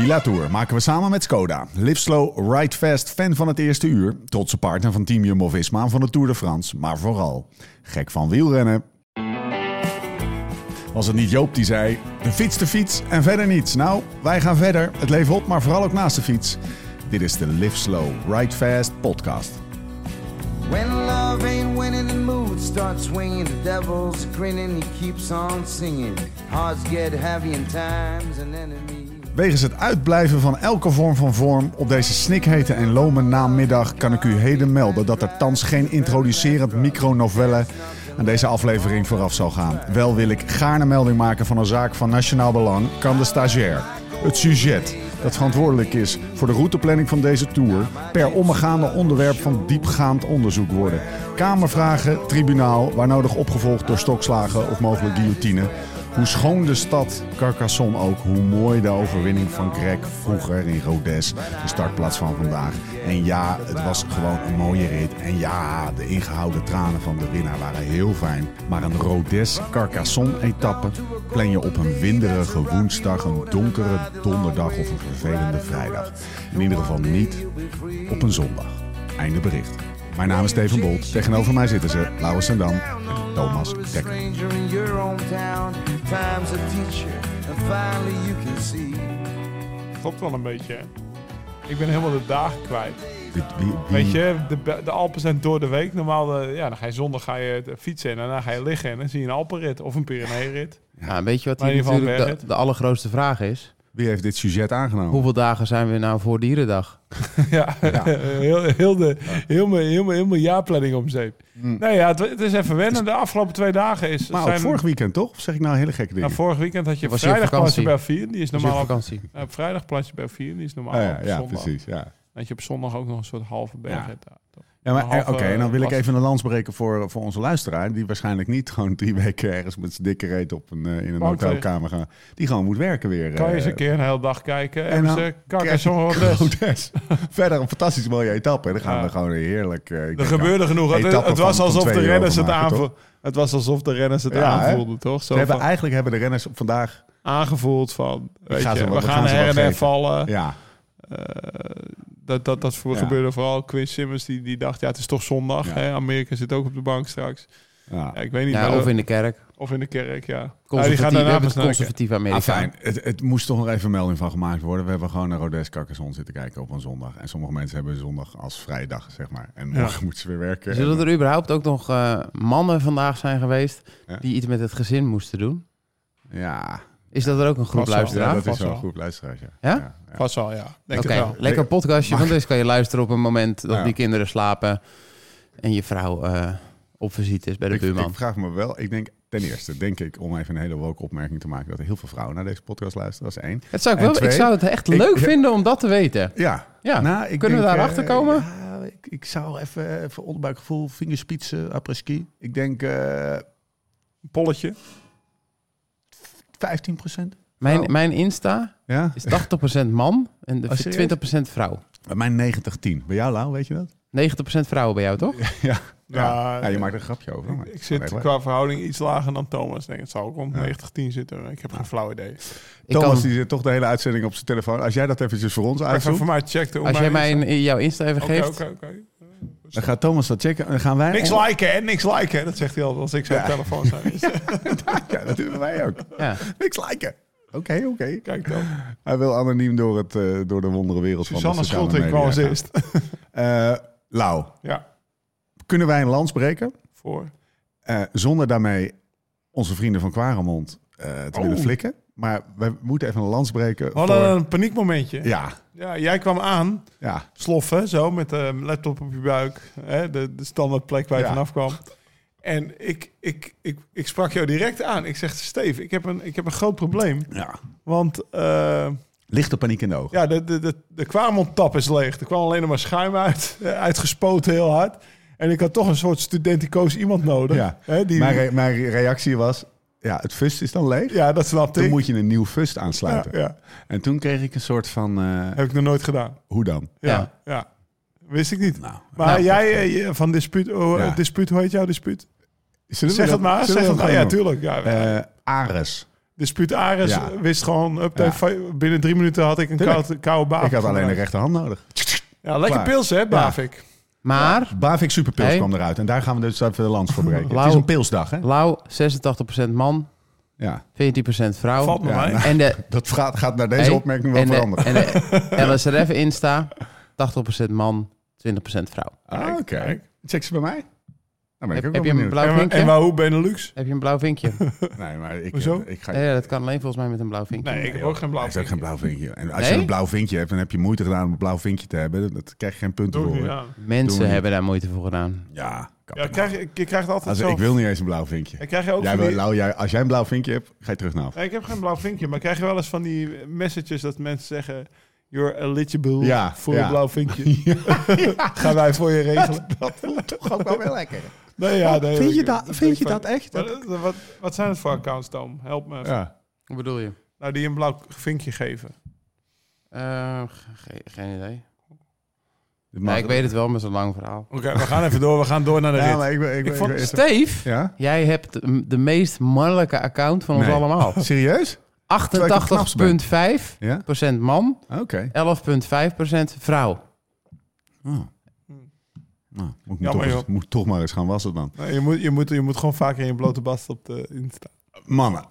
Die Latour maken we samen met Skoda. Live slow, ride fast, fan van het eerste uur. Trotse partner van Team Jumbo-Visma van de Tour de France. Maar vooral gek van wielrennen. Was het niet Joop die zei: de fiets, de fiets en verder niets. Nou, wij gaan verder. Het leven op, maar vooral ook naast de fiets. Dit is de Live Slow, Ride Fast podcast. When love ain't winning, the mood starts. The devil's grinning, he keeps on singing. Get heavy in times. Wegens het uitblijven van elke vorm van vorm op deze snikhete en lome namiddag kan ik u heden melden dat er thans geen introducerend micronovelle aan deze aflevering vooraf zal gaan. Wel wil ik gaarne melding maken van een zaak van nationaal belang, kan de stagiair. Het sujet dat verantwoordelijk is voor de routeplanning van deze tour per omgaande onderwerp van diepgaand onderzoek worden. Kamervragen, tribunaal, waar nodig opgevolgd door stokslagen of mogelijk guillotine. Hoe schoon de stad Carcassonne ook, hoe mooi de overwinning van Greg vroeger in Rodez, de startplaats van vandaag. En ja, het was gewoon een mooie rit. En ja, de ingehouden tranen van de winnaar waren heel fijn. Maar een Rodez-Carcassonne-etappe plan je op een winderige woensdag, een donkere donderdag of een vervelende vrijdag. In ieder geval niet op een zondag. Einde bericht. Mijn naam is Steven Bolt. Tegenover mij zitten ze Laurens Sendam en Thomas Dekker. Klopt wel een beetje. hè. Ik ben helemaal de dagen kwijt. Dit- wie- wie- Weet je, de, de Alpen zijn door de week. Normaal, eh, ja, dan ga je zondag ga je fietsen en daarna ga je liggen en dan zie je een Alpenrit of een Pyreneeënrit. Ja, weet je wat hier ieder geval natuurlijk de, de allergrootste vraag is? Wie heeft dit sujet aangenomen? Hoeveel dagen zijn we nou voor Dierendag? ja, Ja. heel, heel, de, heel, mijn, heel, mijn, heel mijn jaarplanning om zeep. Mm. Nee, ja, het, het is even wennen. De afgelopen twee dagen is... Maar zijn, vorig weekend toch? Of zeg ik nou hele gekke dingen? nou, vorig weekend had je Was vrijdag vakantie? bij 4. Die is normaal op op, vakantie? ja, op vrijdag plaatje bij 4. Die is normaal Ah, ja, op ja, zondag. precies. Ja, Dat je op zondag ook nog een soort halve daar. toch? Ja maar oké, en dan wil ik even een lans breken voor, voor onze luisteraar. Die waarschijnlijk niet gewoon drie weken ergens met zijn dikke reet op een, eh, in een hotelkamer gaan. Die gewoon moet werken weer. Kan je eens eh, een keer een hele dag kijken. en En dan ze. Rodez. Verder een fantastisch mooie etappe. En dan gaan Ja. we gewoon heerlijk... eh, Er gebeurde genoeg. Het, was van- alsof de renners het aanvoelden. Het was alsof de renners het Ja, aanvoelden, toch? Zo hebben, van- eigenlijk hebben de renners vandaag... aangevoeld van, weet je, we gaan her en her vallen. Ja, dat dat, dat voor Ja. gebeurde vooral. Quinn Simmons die, die dacht, ja, het is toch zondag. Ja. Hè? Amerika zit ook op de bank straks. ja. Ja, ik weet niet. Of in de kerk. of in de kerk, ja. Die gaan daarna pas naar conservatief Ah, Amerika. fijn. Het, het moest toch nog even melding van gemaakt worden. We hebben gewoon naar Rodez Carcassonne zitten kijken op een zondag. En sommige mensen hebben zondag als vrijdag, zeg maar. En Ja. morgen moeten ze weer werken. Zullen En- er überhaupt ook nog eh, mannen vandaag zijn geweest Ja. die iets met het gezin moesten doen? Ja, Is dat er ook een groep wel. ja luisteraars? dat is wel. een groep luisteraars, ja. Vast wel, ja. Denk het wel. lekker podcastje, want deze kan je luisteren op een moment dat Ja. die kinderen slapen en je vrouw eh, op visite is bij de Ik, buurman. ik vraag me wel, ik denk ten eerste, denk ik, om even een hele woke opmerking te maken, dat er heel veel vrouwen naar deze podcast luisteren. Dat is één. Het zou ik, wel, ik zou het echt ik- leuk vinden om dat te weten. Ja, Ja, nou, ik kunnen we daar eh, achter komen? Ja, ik, ik zou even, even onderbuikgevoel, vingerspitsen, après-ski. Ik denk eh Polletje. 15 procent. Mijn, Oh. mijn Insta Ja? is 80% man en de Oh, serieus? 20% vrouw. Bij mij 90-10. Bij jou, Lau, weet je dat? 90% vrouwen bij jou, toch? Ja. Ja. Ja, ja, je maakt er een grapje over. maar Ik zit qua verhouding iets lager dan Thomas. Ik denk, het zal ook rond Ja. 90-10 zitten. Ik heb geen flauw idee. Thomas kan, die zit toch de hele uitzending op zijn telefoon. Als jij dat eventjes voor ons Even uitzoekt, voor mij checken. als jij mijn mij in- jouw Insta even geeft. oké, oké. dan gaat Thomas dat checken. En dan gaan wij... Niks liken, hè? Niks liken. Dat zegt hij altijd als ik zijn Ja. telefoon zijn. Ja, dat doen wij ook. Ja. Niks liken. Oké, oké. Kijk dan. Hij wil anoniem door, het, eh, door de wondere wereld Susanne van de Schulting kwam als eerst. Eh, Lau, Ja, kunnen wij een lans breken voor. eh, zonder daarmee onze vrienden van Quaremont eh, te Oh. willen flikken? Maar we moeten even een lans breken. We hadden voor- een paniekmomentje. Ja, Ja, jij kwam aan, ja. sloffen, zo, met de laptop op je buik. Hè, de, de standaard plek waar je Ja. vanaf kwam. En ik, ik, ik, ik sprak jou direct aan. Ik zeg, Steve, ik heb een, ik heb een groot probleem. ja. Want eh, Lichte paniek in de ogen. ja, de, de, de, de Quaremont-tap is leeg. Er kwam alleen nog maar schuim uit. Uitgespoten heel hard. En ik had toch een soort studenticoos iemand nodig. Ja. Hè, die, Mijn, re- mijn reactie was, ja, het fust is dan leeg. ja, dat snapte Toen ik. moet je een nieuw fust aansluiten. ja, En toen kreeg ik een soort van, eh, heb ik nog nooit gedaan. hoe dan? Ja, ja. Wist ik niet. Nou, Maar Nou, jij eh, van dispuut, oh, Ja. eh, dispuut, hoe heet jouw dispuut? zullen we Zeg dat- het maar, zullen zeg we het dat maar. Ja, tuurlijk. Ja, Eh, Ares. Dispuut Ares Ja. wist gewoon, up, Ja. binnen drie minuten had ik een Tuurlijk. koude, koude baan. Ik had alleen de rechterhand nodig. Ja, lekker Klaar. pils hè, Bavik. Maar, Bavik Superpils Hey. kwam eruit. En daar gaan we dus even de lans voor breken. Het is een pilsdag, hè? Lau, 86% man, Ja. 14% vrouw. Valt me Ja, mee. nou, En de, dat gaat, gaat naar deze hey, opmerking wel en de, veranderen. en de LSRF Insta, 80% man, 20% vrouw. ah, oké. Check ze bij mij. Nou ben ik Heb, ook heb je een benieuwd. blauw En, vinkje? en Wahoo Benelux? Heb je een blauw vinkje? Nee, maar ik, Hoezo? ik ga... ja, dat kan alleen volgens mij met een blauw vinkje. Nee, ik heb ook geen blauw Hij heeft ook geen blauw vinkje. En als Nee? je een blauw vinkje hebt, dan heb je moeite gedaan om een blauw vinkje te hebben. Dat krijg je geen punten Doe voor. ik aan. Mensen Doe niet. hebben daar moeite voor gedaan. Ja, Ja, het krijg, je, je krijgt altijd Als, zo... ik wil niet eens een blauw vinkje. En krijg je ook Jij van wil, die- Lau, jij, als jij een blauw vinkje hebt, ga je terug naar af. Ik heb geen blauw vinkje, maar krijg je wel eens van die messages dat mensen zeggen... You're eligible Ja, voor ja. een blauw vinkje. Gaan wij voor je regelen. Dat voelt toch ook wel weer lekker. Nee, ja, nee, vind je dat, vind je dat echt? Wat, wat, wat zijn het voor accounts, Tom? Help me even. Ja. Hoe bedoel je? Nou, die een blauw vinkje geven. Eh, ge- geen idee. Ja, mag- ik weet het wel, maar zo'n lang verhaal. Oké, we gaan even door. We gaan door naar de Ja, rit. maar ik, ben- ik, ben- Ik vond- Steve, Ja? jij hebt de- de meest mannelijke account van ons Nee. allemaal. Serieus? Terwijl ik het knapste ben. 88,5% Ja? man, Oké. 11,5% vrouw. Oh. Nou, moet, ik Jammer, toch, eens- moet toch maar eens gaan wassen dan. Nee, je, moet, je, moet, je moet gewoon vaker in je blote bast op de Insta. Mannen.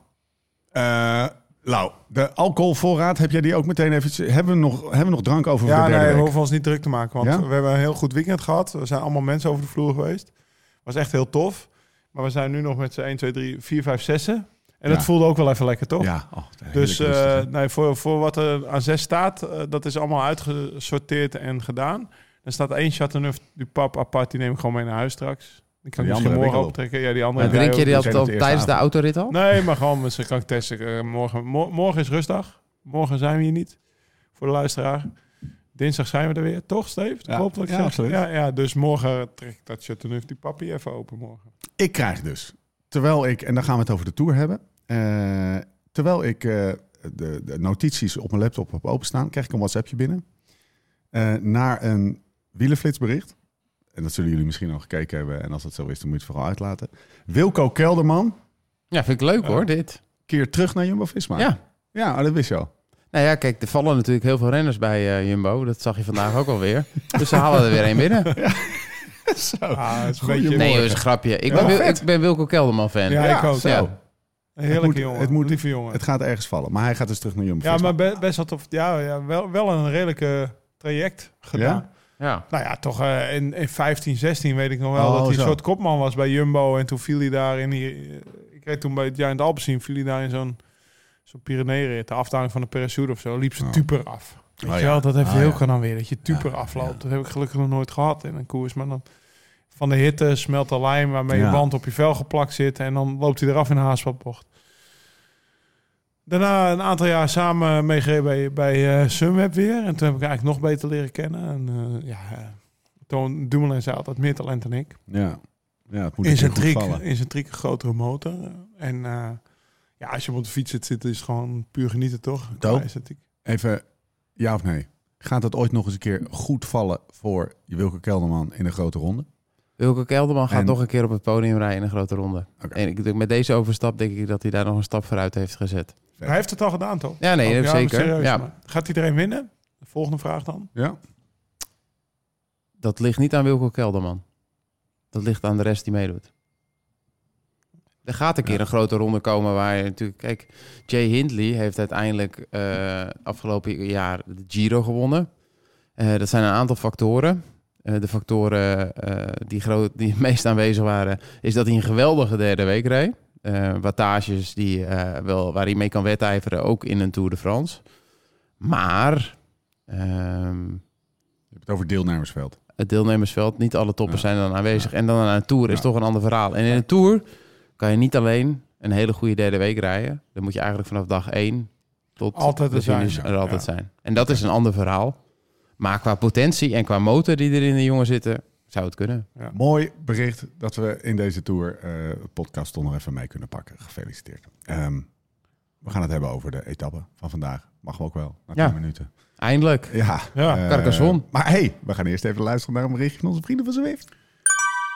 Eh Lau, de alcoholvoorraad, heb jij die ook meteen even... Hebben we nog, hebben we nog drank over voor Ja, de derde nee, we hoeven ons niet druk te maken. Want Ja? we hebben een heel goed weekend gehad. Er zijn allemaal mensen over de vloer geweest. was echt heel tof. Maar we zijn nu nog met z'n 1, 2, 3, 4, 5, 6. En Ja. dat voelde ook wel even lekker, toch? Ja, oh, Dus eh, nee, voor, voor wat er aan 6 staat, eh, dat is allemaal uitgesorteerd en gedaan. Er staat één Chateauneuf du Pape apart, die neem ik gewoon mee naar huis straks. Die kan Die ik andere misschien ik morgen optrekken. Ja, die andere Maar drink je die zijn al, op al de eerste tijdens de autorit al? Nee, maar gewoon met kan ik testen. Eh, morgen, mo- morgen is rustdag. Morgen zijn we hier niet. Voor de luisteraar. Dinsdag zijn we er weer, toch, Steve? Ja. Klopt ik Ja, absoluut. Ja, ja, dus morgen trek ik dat Chateauneuf du Pape even open morgen. Ik krijg dus, terwijl ik, en dan gaan we het over de Tour hebben. eh, terwijl ik eh, de, de notities op mijn laptop heb openstaan, krijg ik een WhatsAppje binnen. eh, naar een wielenflitsbericht. En dat zullen jullie misschien al gekeken hebben. En als dat zo is, dan moet je het vooral uitlaten. Wilco Kelderman Ja, vind ik leuk hoor, dit. keert terug naar Jumbo-Visma. Ja. Ja, oh, dat wist je al. Nou ja, kijk, er vallen natuurlijk heel veel renners bij Jumbo. Dat zag je vandaag ook alweer. Dus ze halen er weer één binnen. Zo. Ah, het is een beetje... Nee, dat is een grapje. Ik, Ja, ben, Wil- ik ben Wilco Kelderman fan. Ja, ik ook. zo. Ja. Een heerlijke Het moet- jongen. het moet- lieve jongen. Het gaat ergens vallen. Maar hij gaat dus terug naar ja, Jumbo-Visma. maar be- best wel tof. Ja, ja wel, wel een redelijke traject gedaan. Ja. Nou ja, toch eh, in, in 15, 16 weet ik nog wel Oh, dat hij zo. een soort kopman was bij Jumbo. En toen viel hij daar in die... eh, Ik reed toen bij het jaar in de Alpecin, viel hij daar in zo'n zo'n. De afdaling van de parachute of zo, liep ze Oh. tuper af. Weet Oh, je ja. wel, dat heeft Ah, heel ja. kan dan weer, dat je tuper Ja, afloopt. ja. Dat heb ik gelukkig nog nooit gehad in een koers. Maar dan van de hitte smelt de lijm waarmee Ja. je band op je vel geplakt zit. En dan loopt hij eraf in een haaspelbocht. Daarna een aantal jaar samen meegereden bij, bij Sunweb weer. En toen heb ik eigenlijk nog beter leren kennen. En eh, ja, eh, Toon Dumoulin zei altijd meer talent dan ik. Ja. ja, het moet In zijn triek, in zijn triek een grotere motor. En ja, als je op de fiets zit zitten, is het gewoon puur genieten, toch? Het- Even ja of nee. Gaat het ooit nog eens een keer goed vallen voor Wilke Kelderman in een grote ronde? Wilco Kelderman gaat En- nog een keer op het podium rijden in een grote ronde. En ik denk met deze overstap denk ik dat hij daar nog een stap vooruit heeft gezet. Hij heeft het al gedaan, toch? Ja, nee, Oh, dat zeker. serieus, ja, maar Gaat iedereen winnen? De volgende vraag dan. Ja. dat ligt niet aan Wilco Kelderman. Dat ligt aan de rest die meedoet. Er gaat een keer Ja. een grote ronde komen waar je natuurlijk... Kijk, Jay Hindley heeft uiteindelijk eh, afgelopen jaar de Giro gewonnen. Eh, dat zijn een aantal factoren. Eh, de factoren eh, die, groot, die het meest aanwezig waren... is dat hij een geweldige derde week reed. Eh, wattages die, eh, wel, waar hij mee kan wedijveren, ook in een Tour de France. Maar... ehm, Je hebt het over deelnemersveld. het deelnemersveld. Niet alle toppers Ja. zijn dan aanwezig. En dan aan een Tour is toch een ander verhaal. En in een Tour kan je niet alleen een hele goede derde week rijden. Dan moet je eigenlijk vanaf dag één tot Altijd de er zijn, er altijd Ja. zijn. En dat is een ander verhaal. Maar qua potentie en qua motor die er in de jongen zitten, zou het kunnen. Mooi bericht dat we in deze Tour eh, podcast toch nog even mee kunnen pakken. Gefeliciteerd. Ehm, we gaan het hebben over de etappe van vandaag. Mag ook wel, na Ja. 10 minuten. Eindelijk. Ja, Ja, Carcassonne. Maar hey, we gaan eerst even luisteren naar een berichtje van onze vrienden van Zwift.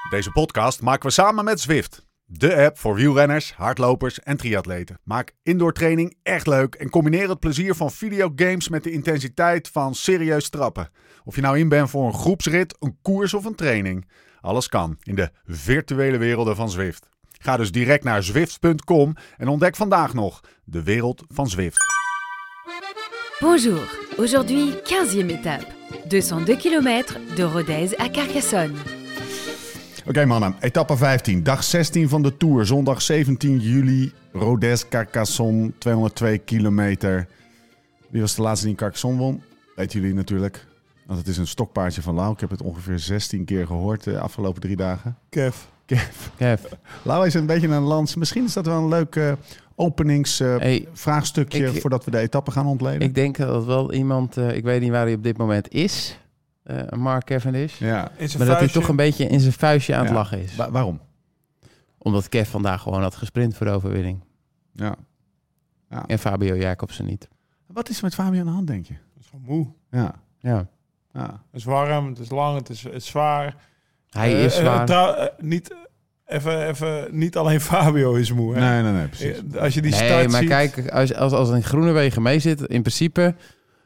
Deze podcast maken we samen met Zwift. De app voor wielrenners, hardlopers en triatleten. Maak indoor training echt leuk en combineer het plezier van videogames met de intensiteit van serieus trappen. Of je nou in bent voor een groepsrit, een koers of een training. Alles kan in de virtuele werelden van Zwift. Ga dus direct naar zwift.com en ontdek vandaag nog de wereld van Zwift. Bonjour, aujourd'hui 15e étape. 202 km de Rodez à Carcassonne. Oké mannen, etappe 15, dag 16 van de Tour. Zondag 17 juli, Rodez Carcassonne, 202 kilometer. Wie was de laatste die in Carcassonne won? Weten jullie natuurlijk. Want het is een stokpaardje van Lau. Ik heb het ongeveer 16 keer gehoord de afgelopen drie dagen. Kev. Kev, Lau is een beetje een lans. Misschien is dat wel een leuk eh, openingsvraagstukje Hey, ik- voordat we de etappe gaan ontleden. ik denk dat wel iemand, eh, ik weet niet waar hij op dit moment is, eh, Mark Cavendish, ja. Maar dat hij vuistje. toch een beetje in zijn vuistje aan het Ja. lachen is. Wa- waarom? Omdat Kev vandaag gewoon had gesprint voor de overwinning. Ja. En Fabio Jacobsen niet. Wat is er met Fabio aan de hand, denk je? Het is gewoon moe. Ja. Ja. ja. Het is warm, het is lang, het is, het is zwaar. Hij Eh, is eh, zwaar. eh, niet, even, even, niet alleen Fabio is moe. Hè? Nee, nee, nee, precies. Eh, Als je die nee, start maar ziet, kijk, als, als, als een Groenewegen mee zit, in principe,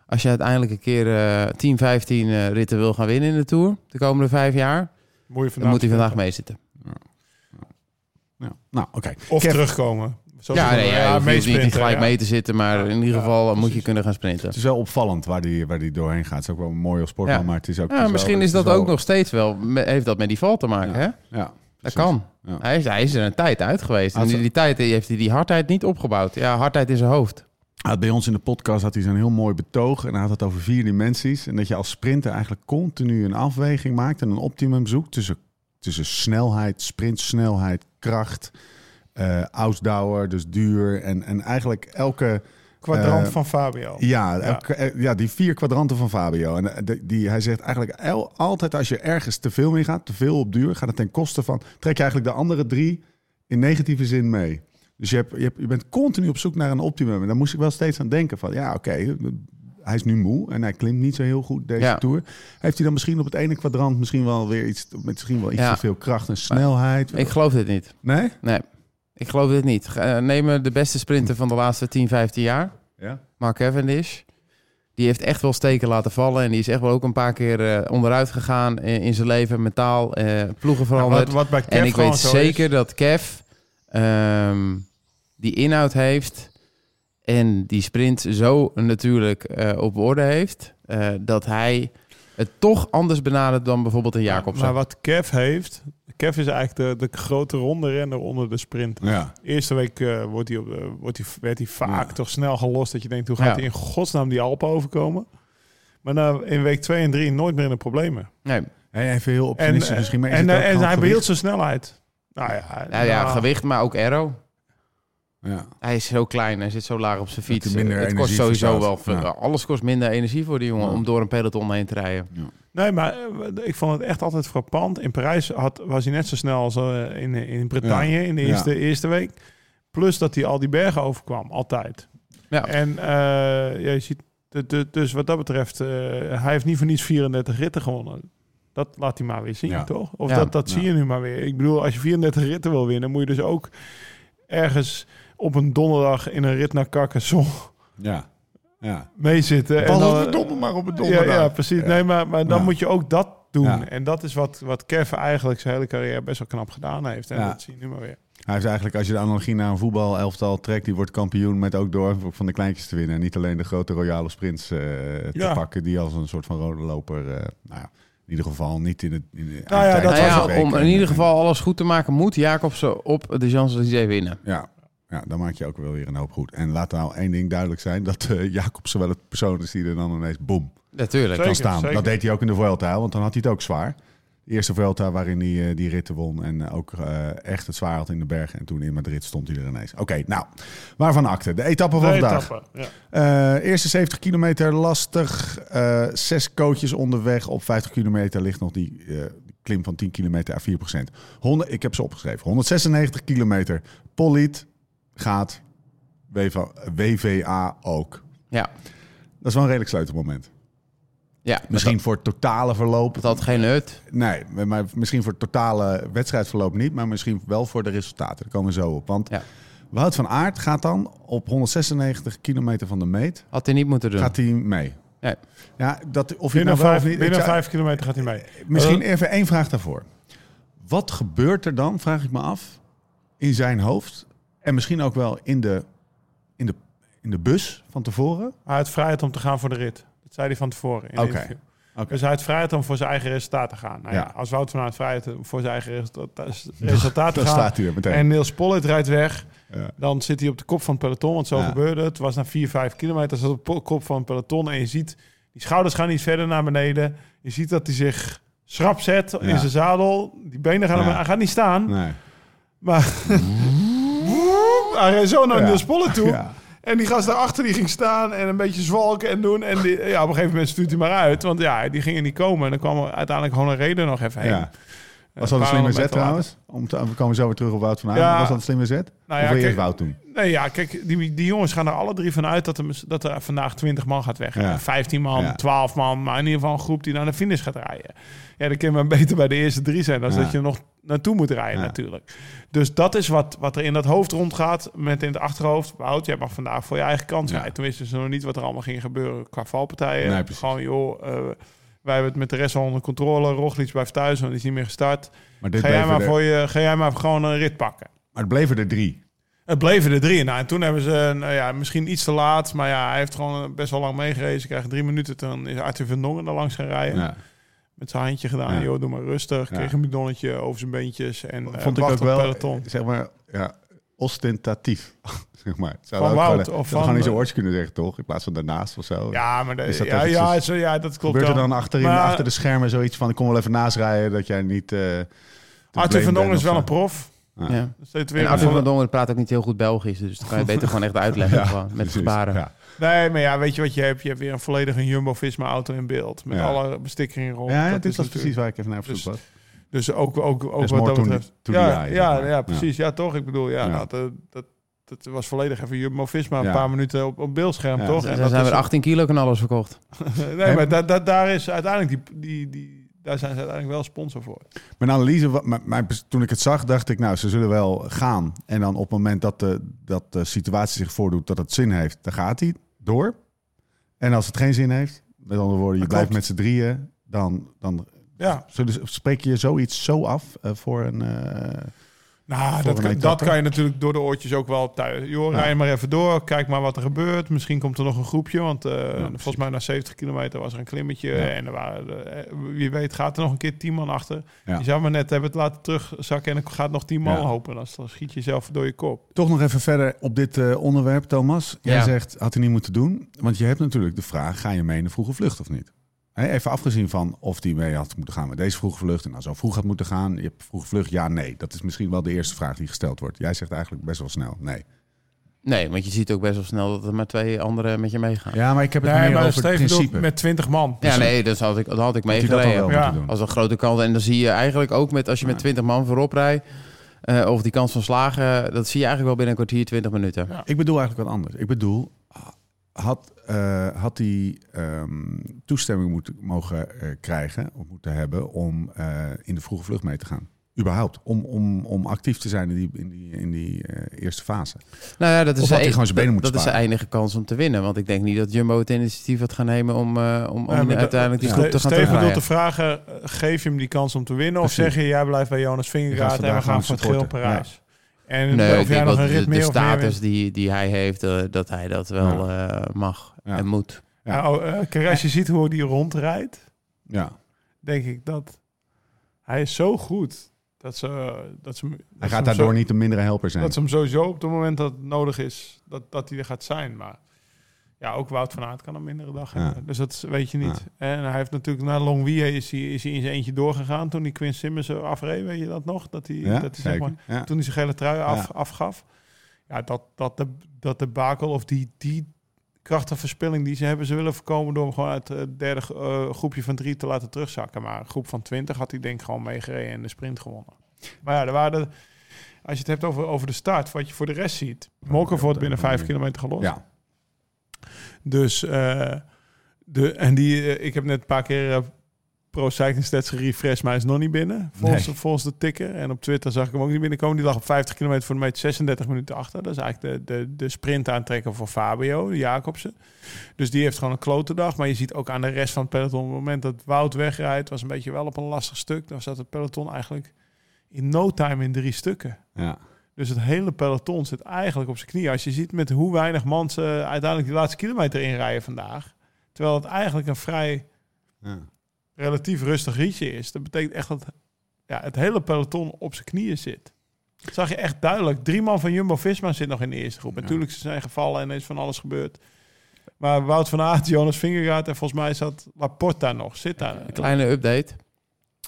als je uiteindelijk een keer eh 10, 15 eh, ritten wil gaan winnen in de Tour, de komende vijf jaar, moet dan moet hij vandaag meezitten. Ja. Nou, oké. Of Kev- terugkomen. Zoals Ja, nee, ja, je hoeft niet gelijk ja. mee te zitten, maar Ja, in ieder ja, geval moet je kunnen gaan sprinten. Het is wel opvallend waar die, waar die doorheen gaat. Het is ook wel mooi als sportman, Ja. maar het is ook... Ja, is misschien wel- is dat ook nog steeds wel, heeft dat met die val te maken, Ja. hè? Ja, Dat kan. Ja. Hij is, hij is er een tijd uit geweest. En in die tijd heeft hij die hardheid niet opgebouwd. Ja, hardheid in zijn hoofd. Had bij ons in de podcast had hij zo'n heel mooi betoog. En hij had het over vier dimensies. En dat je als sprinter eigenlijk continu een afweging maakt en een optimum zoekt tussen, tussen snelheid, sprintsnelheid, kracht, ausdauer, dus duur. En, en eigenlijk elke. Kwadrant Eh, van Fabio. Ja, elke- eh, ja, die vier kwadranten van Fabio. En de- die, hij zegt eigenlijk el- altijd als je ergens te veel mee gaat, te veel op duur, gaat het ten koste van. Trek je eigenlijk de andere drie in negatieve zin mee. Dus je, hebt, je, hebt, je bent continu op zoek naar een optimum. En daar moest ik wel steeds aan denken van, ja, oké, hij is nu moe en hij klimt niet zo heel goed deze Ja. tour. Heeft hij dan misschien op het ene kwadrant misschien wel weer iets, met misschien wel iets Ja. te veel kracht en snelheid? Ik geloof dit niet. nee? Nee, ik geloof dit niet. Ga- Neem de beste sprinter van de laatste 10, 15 jaar. Ja. Mark Cavendish. Die heeft echt wel steken laten vallen. En die is echt wel ook een paar keer eh, onderuit gegaan in, in zijn leven. Mentaal, eh, ploegen Nou, veranderd. wat, wat bij Kev en ik weet zeker is, dat Kev ehm, die inhoud heeft. En die sprint zo natuurlijk eh, op orde heeft. eh, dat hij het toch anders benadert dan bijvoorbeeld een Jacobsen. Maar wat Kev heeft... Kev is eigenlijk de, de grote ronde renner onder de sprint. Ja. Eerste week eh, wordt hij op wordt hij, werd hij vaak Ja. toch snel gelost. Dat je denkt, hoe gaat Ja. hij in godsnaam die Alpen overkomen? Maar nou, in week 2 en 3 nooit meer in de problemen. Nee, Hey, even heel En, optimistisch misschien. Maar en, en gewoon hij behield zijn snelheid. Nou ja, nou ja, nou, gewicht, maar ook aero. Ja. Hij is zo klein, hij zit zo laag op zijn fiets. minder het kost sowieso wel verstaat. veel. Ja. Alles kost minder energie voor die jongen Ja. om door een peloton heen te rijden. Nee, maar eh, ik vond het echt altijd frappant. In Parijs had, was hij net zo snel als eh, in, in Bretagne in de Ja. eerste, eerste week. Plus dat hij al die bergen overkwam, altijd. Ja. En eh, ja, je ziet, dus wat dat betreft, eh, hij heeft niet voor niets 34 ritten gewonnen. Dat laat hij maar weer zien, Ja. toch? Of Ja. dat, dat Ja. zie je nu maar weer. Ik bedoel, als je 34 ritten wil winnen, moet je dus ook ergens op een donderdag in een rit naar Carcassonne Ja. Ja. meezitten. Pas dan- op de donder, maar op het donderdag. ja, precies. Ja. Nee, maar, maar dan Ja. moet je ook dat doen. Ja. En dat is wat, wat Kev eigenlijk zijn hele carrière best wel knap gedaan heeft. En Ja. dat zie je nu maar weer. Hij heeft eigenlijk, als je de analogie naar een voetbalelftal trekt, die wordt kampioen met ook door van de kleintjes te winnen. En niet alleen de grote royale sprints eh, te Ja. pakken, die als een soort van rode loper, eh, nou ja, in ieder geval niet in het. In de Nou ja, tijd dat Nou ja, om En- in ieder en- geval alles goed te maken, moet Jacobsen op de Champs-Élysées winnen. Ja. Ja, dan maak je ook wel weer een hoop goed. En laat nou één ding duidelijk zijn: dat eh Jacobsen wel het persoon is die er dan ineens boom Natuurlijk. Kan staan. zeker. Dat deed hij ook in de Vuelta, want dan had hij het ook zwaar. De eerste Vuelta waarin hij eh, die ritten won en eh, ook eh, echt het zwaar had in de bergen. En toen in Madrid stond hij er ineens. Oké, nou, waarvan akte? De etappe van De vandaag. etappe, ja. Eh, eerste 70 kilometer lastig. Eh, zes coaches onderweg. Op 50 kilometer ligt nog die, eh, klim van 10 kilometer à 4 procent. ik heb ze opgeschreven. 196 kilometer. Poliet gaat. WV WVA ook. Ja. Dat is wel een redelijk sleutelmoment. Ja, Misschien voor het totale verloop. Dat had geen nut. Nee, maar misschien voor het totale wedstrijdverloop niet, maar misschien wel voor de resultaten. Daar komen we zo op. Want Ja. Wout van Aert gaat dan op 196 kilometer van de meet, Had hij niet moeten doen. gaat hij mee. Nee. Ja, dat, of Binnen, nou wel vijf, of niet... binnen zou- vijf kilometer gaat hij mee. Misschien Eh, even één vraag daarvoor. Wat gebeurt er dan, vraag ik me af, in zijn hoofd en misschien ook wel in de, in de, in de bus van tevoren? hij had vrijheid om te gaan voor de rit. Zei hij van tevoren in Oké. een interview. Oké. Dus hij had vrijheid om voor zijn eigen resultaat te gaan. Nou ja. Ja. als Wout van Aert vrijheid voor zijn eigen resultaat, resultaat te Dan gaan... staat hij meteen. En Niels Pollitt rijdt weg. Ja. Dan zit hij op de kop van het peloton, want zo gebeurde het. Het was na 4, 5 kilometer, zat op de kop van het peloton. En je ziet, die schouders gaan niet verder naar beneden. Je ziet dat hij zich schrap zet in zijn zadel. Die benen gaan, hij gaat niet staan. Nee. Maar hij reed zo naar. Niels Pollitt toe. En die gast daarachter die ging staan en een beetje zwalken en doen. En die, ja, op een gegeven moment stuurt hij maar uit. Want ja, die gingen niet komen. En dan kwam er uiteindelijk gewoon een reden nog even heen. Ja. Was dat een slimme zet trouwens? Om te, we komen zo weer terug op Wout van Aert. Ja. Was dat een slimme zet? Nou of ja, wil je Wout doen? Nee, ja, kijk, die, die jongens gaan er alle drie van uit dat er, dat er vandaag 20 man gaat weg. Ja. 15 man, Ja. 12 man, maar in ieder geval een groep die naar de finish gaat rijden. Ja, dan kun je maar beter bij de eerste drie zijn dan Ja. dat je nog naartoe moet rijden Ja. natuurlijk. Dus dat is wat, wat er in dat hoofd rondgaat met in het achterhoofd. Wout, jij mag vandaag voor je eigen kans rijden. Toen wisten ze nog niet wat er allemaal ging gebeuren qua valpartijen. Nee. Gewoon, joh, eh, wij hebben het met de rest al onder controle. Roglic blijft thuis, want die is niet meer gestart. Maar, dit Ga jij, maar er, voor je, ga jij maar gewoon een rit pakken. maar het bleven er drie. Het bleven er drie. Nou, en toen hebben ze, nou ja, misschien iets te laat, maar ja, hij heeft gewoon best wel lang meegereden. Ze krijgen drie minuten, toen is Arthur van Dongen er langs gaan rijden. Ja. Met zijn handje gedaan, Ja. joh, doe maar rustig. Ja. Kreeg een bidonnetje over zijn beentjes en eh, Vond ik wacht ook wel, peloton. zeg maar, ja, ostentatief. zeg maar. Zou Van Wout, gewoon- of zou gewoon van, in zijn eh, oortje kunnen zeggen, toch? In plaats van daarnaast of zo. Ja, maar de, Is dat ja, ja, zo, ja, dat klopt Gebeurt er dan achterin, Maar- achter de schermen zoiets van... ik kom wel even naast rijden dat jij niet... eh te Arthur van Dongen is wel een prof. Ja. Ja. En weer Arthur van Dongen praat ook niet heel goed Belgisch. Dus dat kan je beter gewoon echt uitleggen. Ja, gewoon, met gebaren. Nee, maar ja, weet je wat je hebt? Je hebt weer een volledige Jumbo-Visma-auto in beeld. Met Ja. alle bestikkingen erop. Ja, Dat dit is precies waar ik even naar op zoek Dus- was. Dus ook, ook, ook There's wat dat betreft. to ja, ja, precies. Ja. toch? Ik bedoel, ja, Ja. nou, dat, dat, dat was volledig even Jumbo-Visma. Een Ja. paar minuten op, op beeldscherm, Ja. toch? En zijn dat is weer 18 kilo knallers verkocht. nee, maar da, da- daar is uiteindelijk die, die, die, daar zijn ze uiteindelijk wel sponsor voor. Mijn analyse, mijn- toen ik het zag, dacht ik, nou, ze zullen wel gaan. En dan op het moment dat de, dat de situatie zich voordoet dat het zin heeft, dan gaat hij door. En als het geen zin heeft, met andere woorden, je blijft met z'n drieën, dan, dan Ja, spreek je zoiets zo af eh, voor een... eh, nou, dat, kan- dat kan je natuurlijk door de oortjes ook wel thuis. Joh, Ja. rij maar even door, kijk maar wat er gebeurt. Misschien komt er nog een groepje, want eh, volgens mij na 70 kilometer was er een klimmetje. Ja. En er waren, eh, wie weet gaat er nog een keer 10 man achter. Ja. Je zou maar net hebben het laten terugzakken en dan gaat nog 10 man Ja. hopen. Dan dan schiet je zelf door je kop. Toch nog even verder op dit eh, onderwerp, Thomas. Jij Ja. zegt, had hij niet moeten doen. Want je hebt natuurlijk de vraag, ga je mee in de vroege vlucht of niet? Even afgezien van of hij mee had moeten gaan met deze vroege vlucht... en nou zo vroeg had moeten gaan. Je hebt vroege vlucht, ja, nee. Dat is misschien wel de eerste vraag die gesteld wordt. Jij zegt eigenlijk best wel snel, nee. Nee, want je ziet ook best wel snel dat er maar twee anderen met je meegaan. Ja, Ja, maar ik heb het Nee, meer maar over het principe. met 20 man. nee, dat had ik, dat had ik dan meegereden. Ja. Als een grote kans. En dan zie je eigenlijk ook met als je met Ja. 20 man voorop rijdt. eh, of die kans van slagen, dat zie je eigenlijk wel binnen een kwartier, 20 minuten. Ja. Ik bedoel eigenlijk wat anders. Ik bedoel, had, eh, had hij ehm, toestemming moeten mogen eh, krijgen of moeten hebben om eh, in de vroege vlucht mee te gaan? Überhaupt. Om, om, om actief te zijn in die, in die, in die eh, eerste fase. Nou ja, dat is, Of had hij de- gewoon zijn benen dat, dat is de enige kans om te winnen. Want ik denk niet dat Jumbo het initiatief had gaan nemen om, eh, om, om Ja, uiteindelijk die groep te gaan Steven terugrijden. te vragen, geef je hem die kans om te winnen? Of zeg je, jij blijft bij Jonas Vingegaard en we gaan voor het geel. Parijs? En Nee, of ik jij nog de, of status die, die hij heeft, eh, dat hij dat wel eh, mag Ja. en moet. Ja. Ja. Oh, eh, kijk, als je ziet hoe die rondrijdt, Ja. denk ik dat hij is zo goed dat ze, dat ze, dat Hij ze gaat daardoor zo- niet een mindere helper zijn. Dat ze hem sowieso op het moment dat het nodig is, dat, dat hij er gaat zijn. Maar ja, ook Wout van Aert kan een mindere dag Ja. hebben. Dus dat weet je niet. En hij heeft natuurlijk na Longwy is hij, is hij in zijn eentje doorgegaan toen die Quinn Simmons afreed. Weet je dat nog? Dat hij, ja, dat hij zeg maar, toen hij zijn gele trui af, afgaf. Ja, dat, dat, de, dat de bakel of die, die krachtenverspilling die ze hebben, ze willen voorkomen door hem gewoon uit het derde eh, groepje van drie te laten terugzakken. Maar een groep van twintig had hij denk ik gewoon meegereden en de sprint gewonnen. Maar ja, er waren de, als je het hebt over, over de start, wat je voor de rest ziet. Molken wordt binnen vijf kilometer gelost. ja. Dus eh, De, en die, eh, ik heb net een paar keer eh, Pro Cycling Stats gerefreshed, maar hij is nog niet binnen. Volgens, Nee. volgens de ticker. En op Twitter zag ik hem ook niet binnenkomen. Die lag op 50 kilometer voor de meet 36 minuten achter. Dat is eigenlijk de, de, de sprint aantrekken voor Fabio, de Jacobsen. Dus die heeft gewoon een klote dag. Maar je ziet ook aan de rest van het peloton... op het moment dat Wout wegrijdt... was een beetje wel op een lastig stuk. Dan zat het peloton eigenlijk in no time in drie stukken. Ja. Dus het hele peloton zit eigenlijk op zijn knieën. Als je ziet met hoe weinig mensen uiteindelijk die laatste kilometer inrijden vandaag. Terwijl het eigenlijk een vrij Ja. relatief rustig rietje is. Dat betekent echt dat ja, het hele peloton op zijn knieën zit. Dat zag je echt duidelijk. Drie man van Jumbo-Visma zit nog in de eerste groep. Ja. Natuurlijk ze zijn gevallen en er is van alles gebeurd. Maar Wout van Aert, Jonas Vingegaard en volgens mij zat Laporte daar nog. Zit daar. Een kleine update.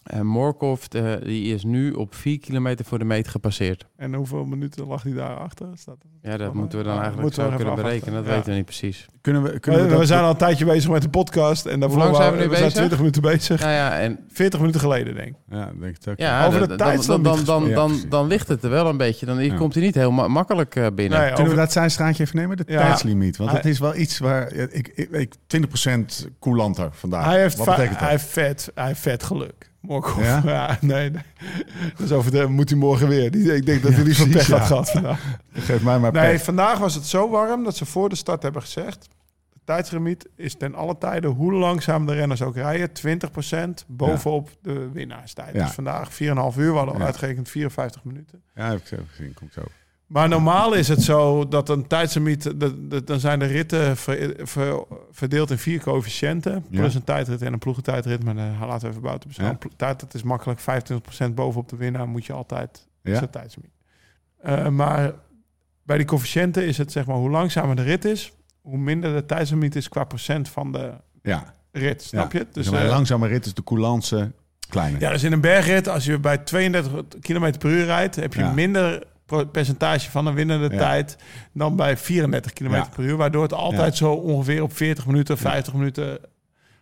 Eh Morkov eh, die is nu op 4 kilometer voor de meet gepasseerd. En hoeveel minuten lag hij daar achter? Staat Ja, dat Oh, moeten we dan oh, eigenlijk moeten we zo kunnen berekenen. Dat weten we niet precies. Kunnen we, kunnen we, we, dat- zijn al een tijdje bezig met de podcast. En daarvoor lang zijn we nu bezig? zijn 20 minuten bezig. Nou ja, en 40 minuten geleden, denk ik. Ja, denk ik het ook. ja, Over de dan- tijd dan, dan dan, dan, ligt het er wel een beetje. Dan Ja. komt hij niet heel ma- makkelijk eh, binnen. Nee, Kunnen we dat zijn straatje even nemen? De Ja. tijdslimiet. Want het is wel iets waar... Ik, ik, ik, 20% coulanter vandaag. Hij heeft, Wat betekent dat? hij heeft vet, hij heeft vet geluk. Morkov. Ja? Ja? nee, nee. Dus over de moet hij morgen weer. Die, ik denk dat hij Ja, liever pech had gehad vandaag. Geef mij maar Nee, pech. vandaag was het zo warm dat ze voor de start hebben gezegd... de tijdslimiet is ten alle tijden, hoe langzaam de renners ook rijden... 20% bovenop de winnaarstijd. Dus vandaag 4,5 uur, we hadden al uitgerekend 54 minuten. Ja, heb ik zo gezien. Komt zo. Maar normaal is het zo dat een tijdslimiet... dan zijn de ritten ver- ver- verdeeld in vier coëfficiënten. Ja. Plus een tijdrit en een ploegentijdrit. Maar daar laten we even buiten. Ja. Tijd, dat is makkelijk. 25% bovenop de winnaar moet je altijd... Ja. Tijdslimiet. Eh, maar bij die coëfficiënten is het zeg maar... hoe langzamer de rit is... hoe minder de tijdslimiet is qua procent van de Ja. rit. Snap je? Dus Dus een eh, langzame rit is de coulance kleiner. ja, dus in een bergrit, als je bij 32 km per uur rijdt, heb je minder percentage van een winnende Ja. tijd dan bij 34 km Ja. per uur. Waardoor het altijd zo ongeveer op 40 minuten, 50 minuten,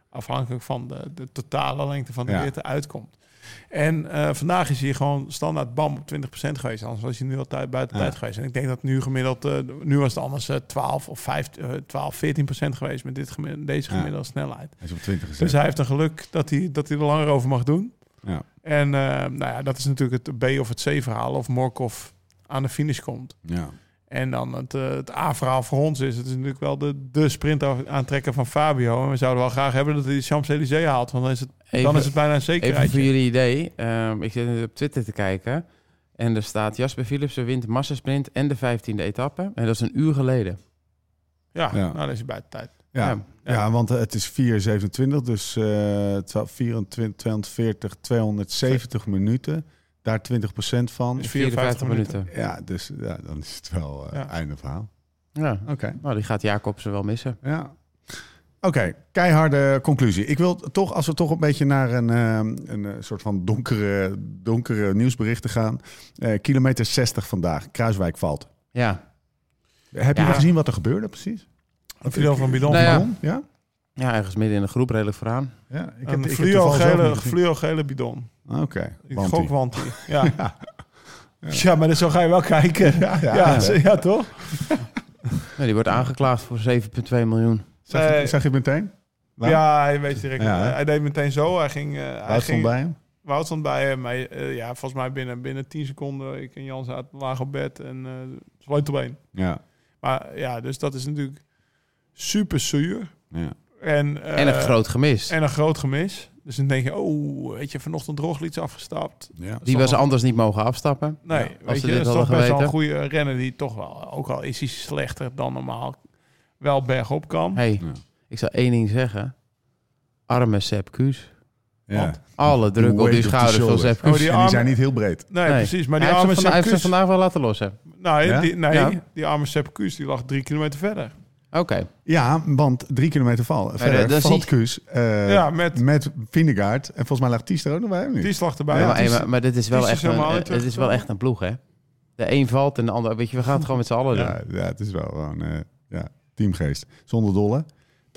afhankelijk van de, de totale lengte van de rit, uitkomt. En eh, vandaag is hij gewoon standaard bam op 20% geweest. Anders was hij nu altijd buiten Ja. tijd geweest. En ik denk dat nu gemiddeld, eh, nu was het anders eh, 12 of 5, eh, 12, 14% geweest met dit, gemi- deze Ja. gemiddelde snelheid. Hij is op 20 gezet. Dus hij heeft een geluk dat hij, dat hij er langer over mag doen. Ja. En eh, nou ja, dat is natuurlijk het B of het C-verhaal. Of Morkov aan de finish komt. Ja. En dan het, eh, het A-verhaal voor ons is... het is natuurlijk wel de, de sprint aantrekken van Fabio. En we zouden wel graag hebben dat hij de Champs-Élysées haalt. Want dan is het, Even, dan is het bijna een even voor jullie idee. ehm, ik zit nu op Twitter te kijken. En er staat Jasper Philipsen wint massasprint en de 15e etappe. En dat is een uur geleden. Ja, Ja. nou dan is hij bij de tijd. Ja. Ja. Ja. want eh, het is 4,27, dus eh 12, 24, 240, 270 minuten. Daar 20% van. Dus 54 minuten. Ja, dus ja, dan is het wel eh Ja. einde verhaal. Ja. Oké. Nou, die gaat Jacobsen wel missen. Ja. Oké, keiharde conclusie. Ik wil toch, als we toch een beetje naar een, ehm, een eh, soort van donkere, donkere nieuwsberichten gaan. Eh, kilometer 60 vandaag, Kruiswijk valt. Ja. Heb je Ja. gezien wat er gebeurde precies? Een fluo van Bidon. Nou ja. Ja? Ja, ergens midden in de groep, redelijk vooraan. ja ik Een ik fluo toevallig zelf gele, niet gezien. fluo gele bidon. Oké, Ik gok. Wanti. Ja. ja. maar dus zo ga je wel kijken. Ja, Ja, ja, ja. toch? Ja, die wordt aangeklaagd voor 7,2 miljoen. Zeg, je, zeg je het meteen? Ja, hij weet direct. Ja, hij deed meteen zo. Hij ging. eh hij ging bij hem? Wout stond bij hem. Maar eh, ja, volgens mij binnen, binnen 10 seconden. Ik en Jan zaten laag op bed en uh, sleutelbeen. Ja. Maar ja, dus dat is natuurlijk super zuur. ja. En, eh, en een groot gemis. En een groot gemis. Dus dan denk je, oh, weet je, vanochtend Roglic afgestapt. ja. die was anders niet mogen afstappen. Nee, Ja, weet je, dat is toch best wel een goede renner die toch wel, ook al is hij slechter dan normaal, wel bergop kan. hey, Ja. ik zal één ding zeggen. Arme Sepp. Want Alle druk op die schouders van. Sepp Kuus. Oh, die En die arme- zijn niet heel breed. Nee, Nee. precies. Maar die hij arme heeft ze van- hij heeft ze Sepp Kuss- vandaag wel laten lossen. Nee, Ja? die, nee Ja. die arme Sepp Kuss, die lag drie kilometer verder. Oké. Ja, want drie kilometer val. Verder dan valt Kuus eh, ja, met met Vindegaard. En volgens mij lag Ties er ook nog bij nu. die slag erbij. Ja, Ja, maar, het is- maar, maar dit is wel het is echt een, helemaal eh, het is wel echt een ploeg, hè? De een valt en de ander... Weet je, we gaan het gewoon met z'n allen doen. Ja, ja, het is wel gewoon eh, ja, teamgeest. Zonder dolle.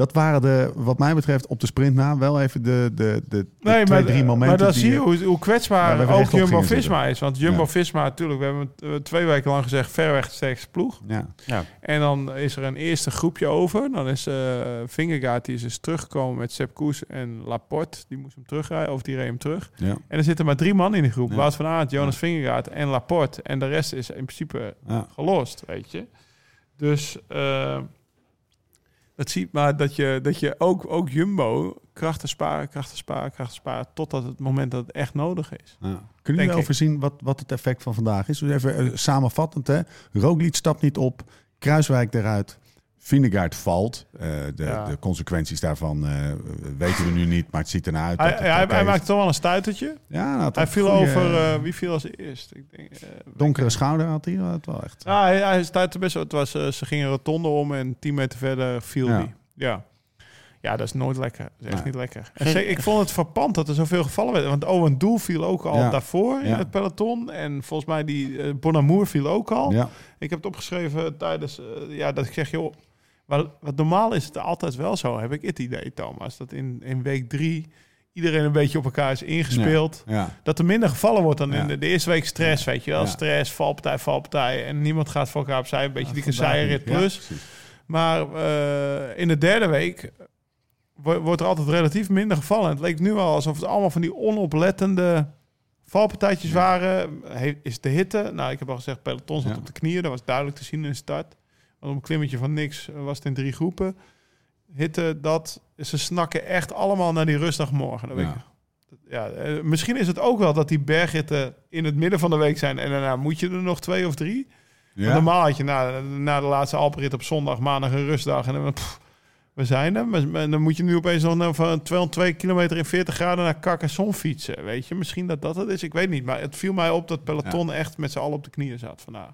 Dat waren de, wat mij betreft, op de sprint na wel even de, de, de, de Nee, twee, maar, drie momenten. maar dan zie je hoe, hoe waar kwetsbaar ook Jumbo-Visma is. Want Jumbo-Visma, natuurlijk, we hebben het, eh, twee weken lang gezegd... verreweg de sterkste ploeg. Ja, Ja. En dan is er een eerste groepje over. Dan is eh Vingegaard, die is dus teruggekomen met Sepp Koes en Laporte. Die moest hem terugrijden, of die reed hem terug. ja, En er zitten maar drie man in de groep. Ja. Wout van Aert, Jonas Vingegaard en Laporte. En de rest is in principe ja. gelost, weet je. Dus eh, dat ziet maar dat je, dat je ook, ook Jumbo krachten sparen, krachten sparen, krachten sparen... totdat het moment dat het echt nodig is. Ja. Kunnen jullie overzien wat, wat het effect van vandaag is? Dus even eh, samenvattend, hè. Roglic stapt niet op, Kruiswijk eruit, Vingegaard valt. Eh, de, Ja. de consequenties daarvan eh, weten we nu niet, maar het ziet ernaar uit. Hij, dat het hij, oké hij is. maakte toch wel een stuitertje. Ja, nou, Hij viel goeie, over... eh, wie viel als eerst? Ik denk, donkere schouder had hij, dat wel echt. Ja, hij, hij stuitte best wel. Het was, ze gingen rotonde om en 10 meter verder viel Ja. hij. Ja. Ja, dat is nooit lekker. Dat is echt niet lekker. En ik vond het verpand dat er zoveel gevallen werden. Want Owen Doel viel ook al Ja. daarvoor in Ja. het peloton. En volgens mij die eh Bonamour viel ook al. Ja, Ik heb het opgeschreven tijdens... ja, dat ik zeg, joh... Wat, wat normaal is het altijd wel zo, heb ik het idee, Thomas. Dat in, in week drie iedereen een beetje op elkaar is ingespeeld. ja. Dat er minder gevallen wordt dan Ja. in de, de eerste week stress, weet je wel. Stress, valpartij, valpartij. En niemand gaat voor elkaar opzij. Een beetje die. Ja, plus. maar eh, in de derde week wo- wordt er altijd relatief minder gevallen. Het leek nu al alsof het allemaal van die onoplettende valpartijtjes waren. He- Is de hitte? Nou, ik heb al gezegd, peloton zat op de knieën. Dat was duidelijk te zien in de start. Want op een klimmetje van niks eh, was het in drie groepen. Hitte, dat... Ze snakken echt allemaal naar die rustdagmorgen. Dat Ja. ja, eh, misschien is het ook wel dat die bergritten in het midden van de week zijn. En daarna moet je er nog twee of drie. Ja. Normaal had je na, na de laatste Alpenrit op zondag, maandag een rustdag. En dan, pff, we zijn er. Maar, dan moet je nu opeens nog naar- van 202 kilometer in 40 graden naar Carcassonne fietsen. Weet je, misschien dat dat het is. Ik weet niet. Maar het viel mij op dat peloton echt met z'n allen op de knieën zat vandaag.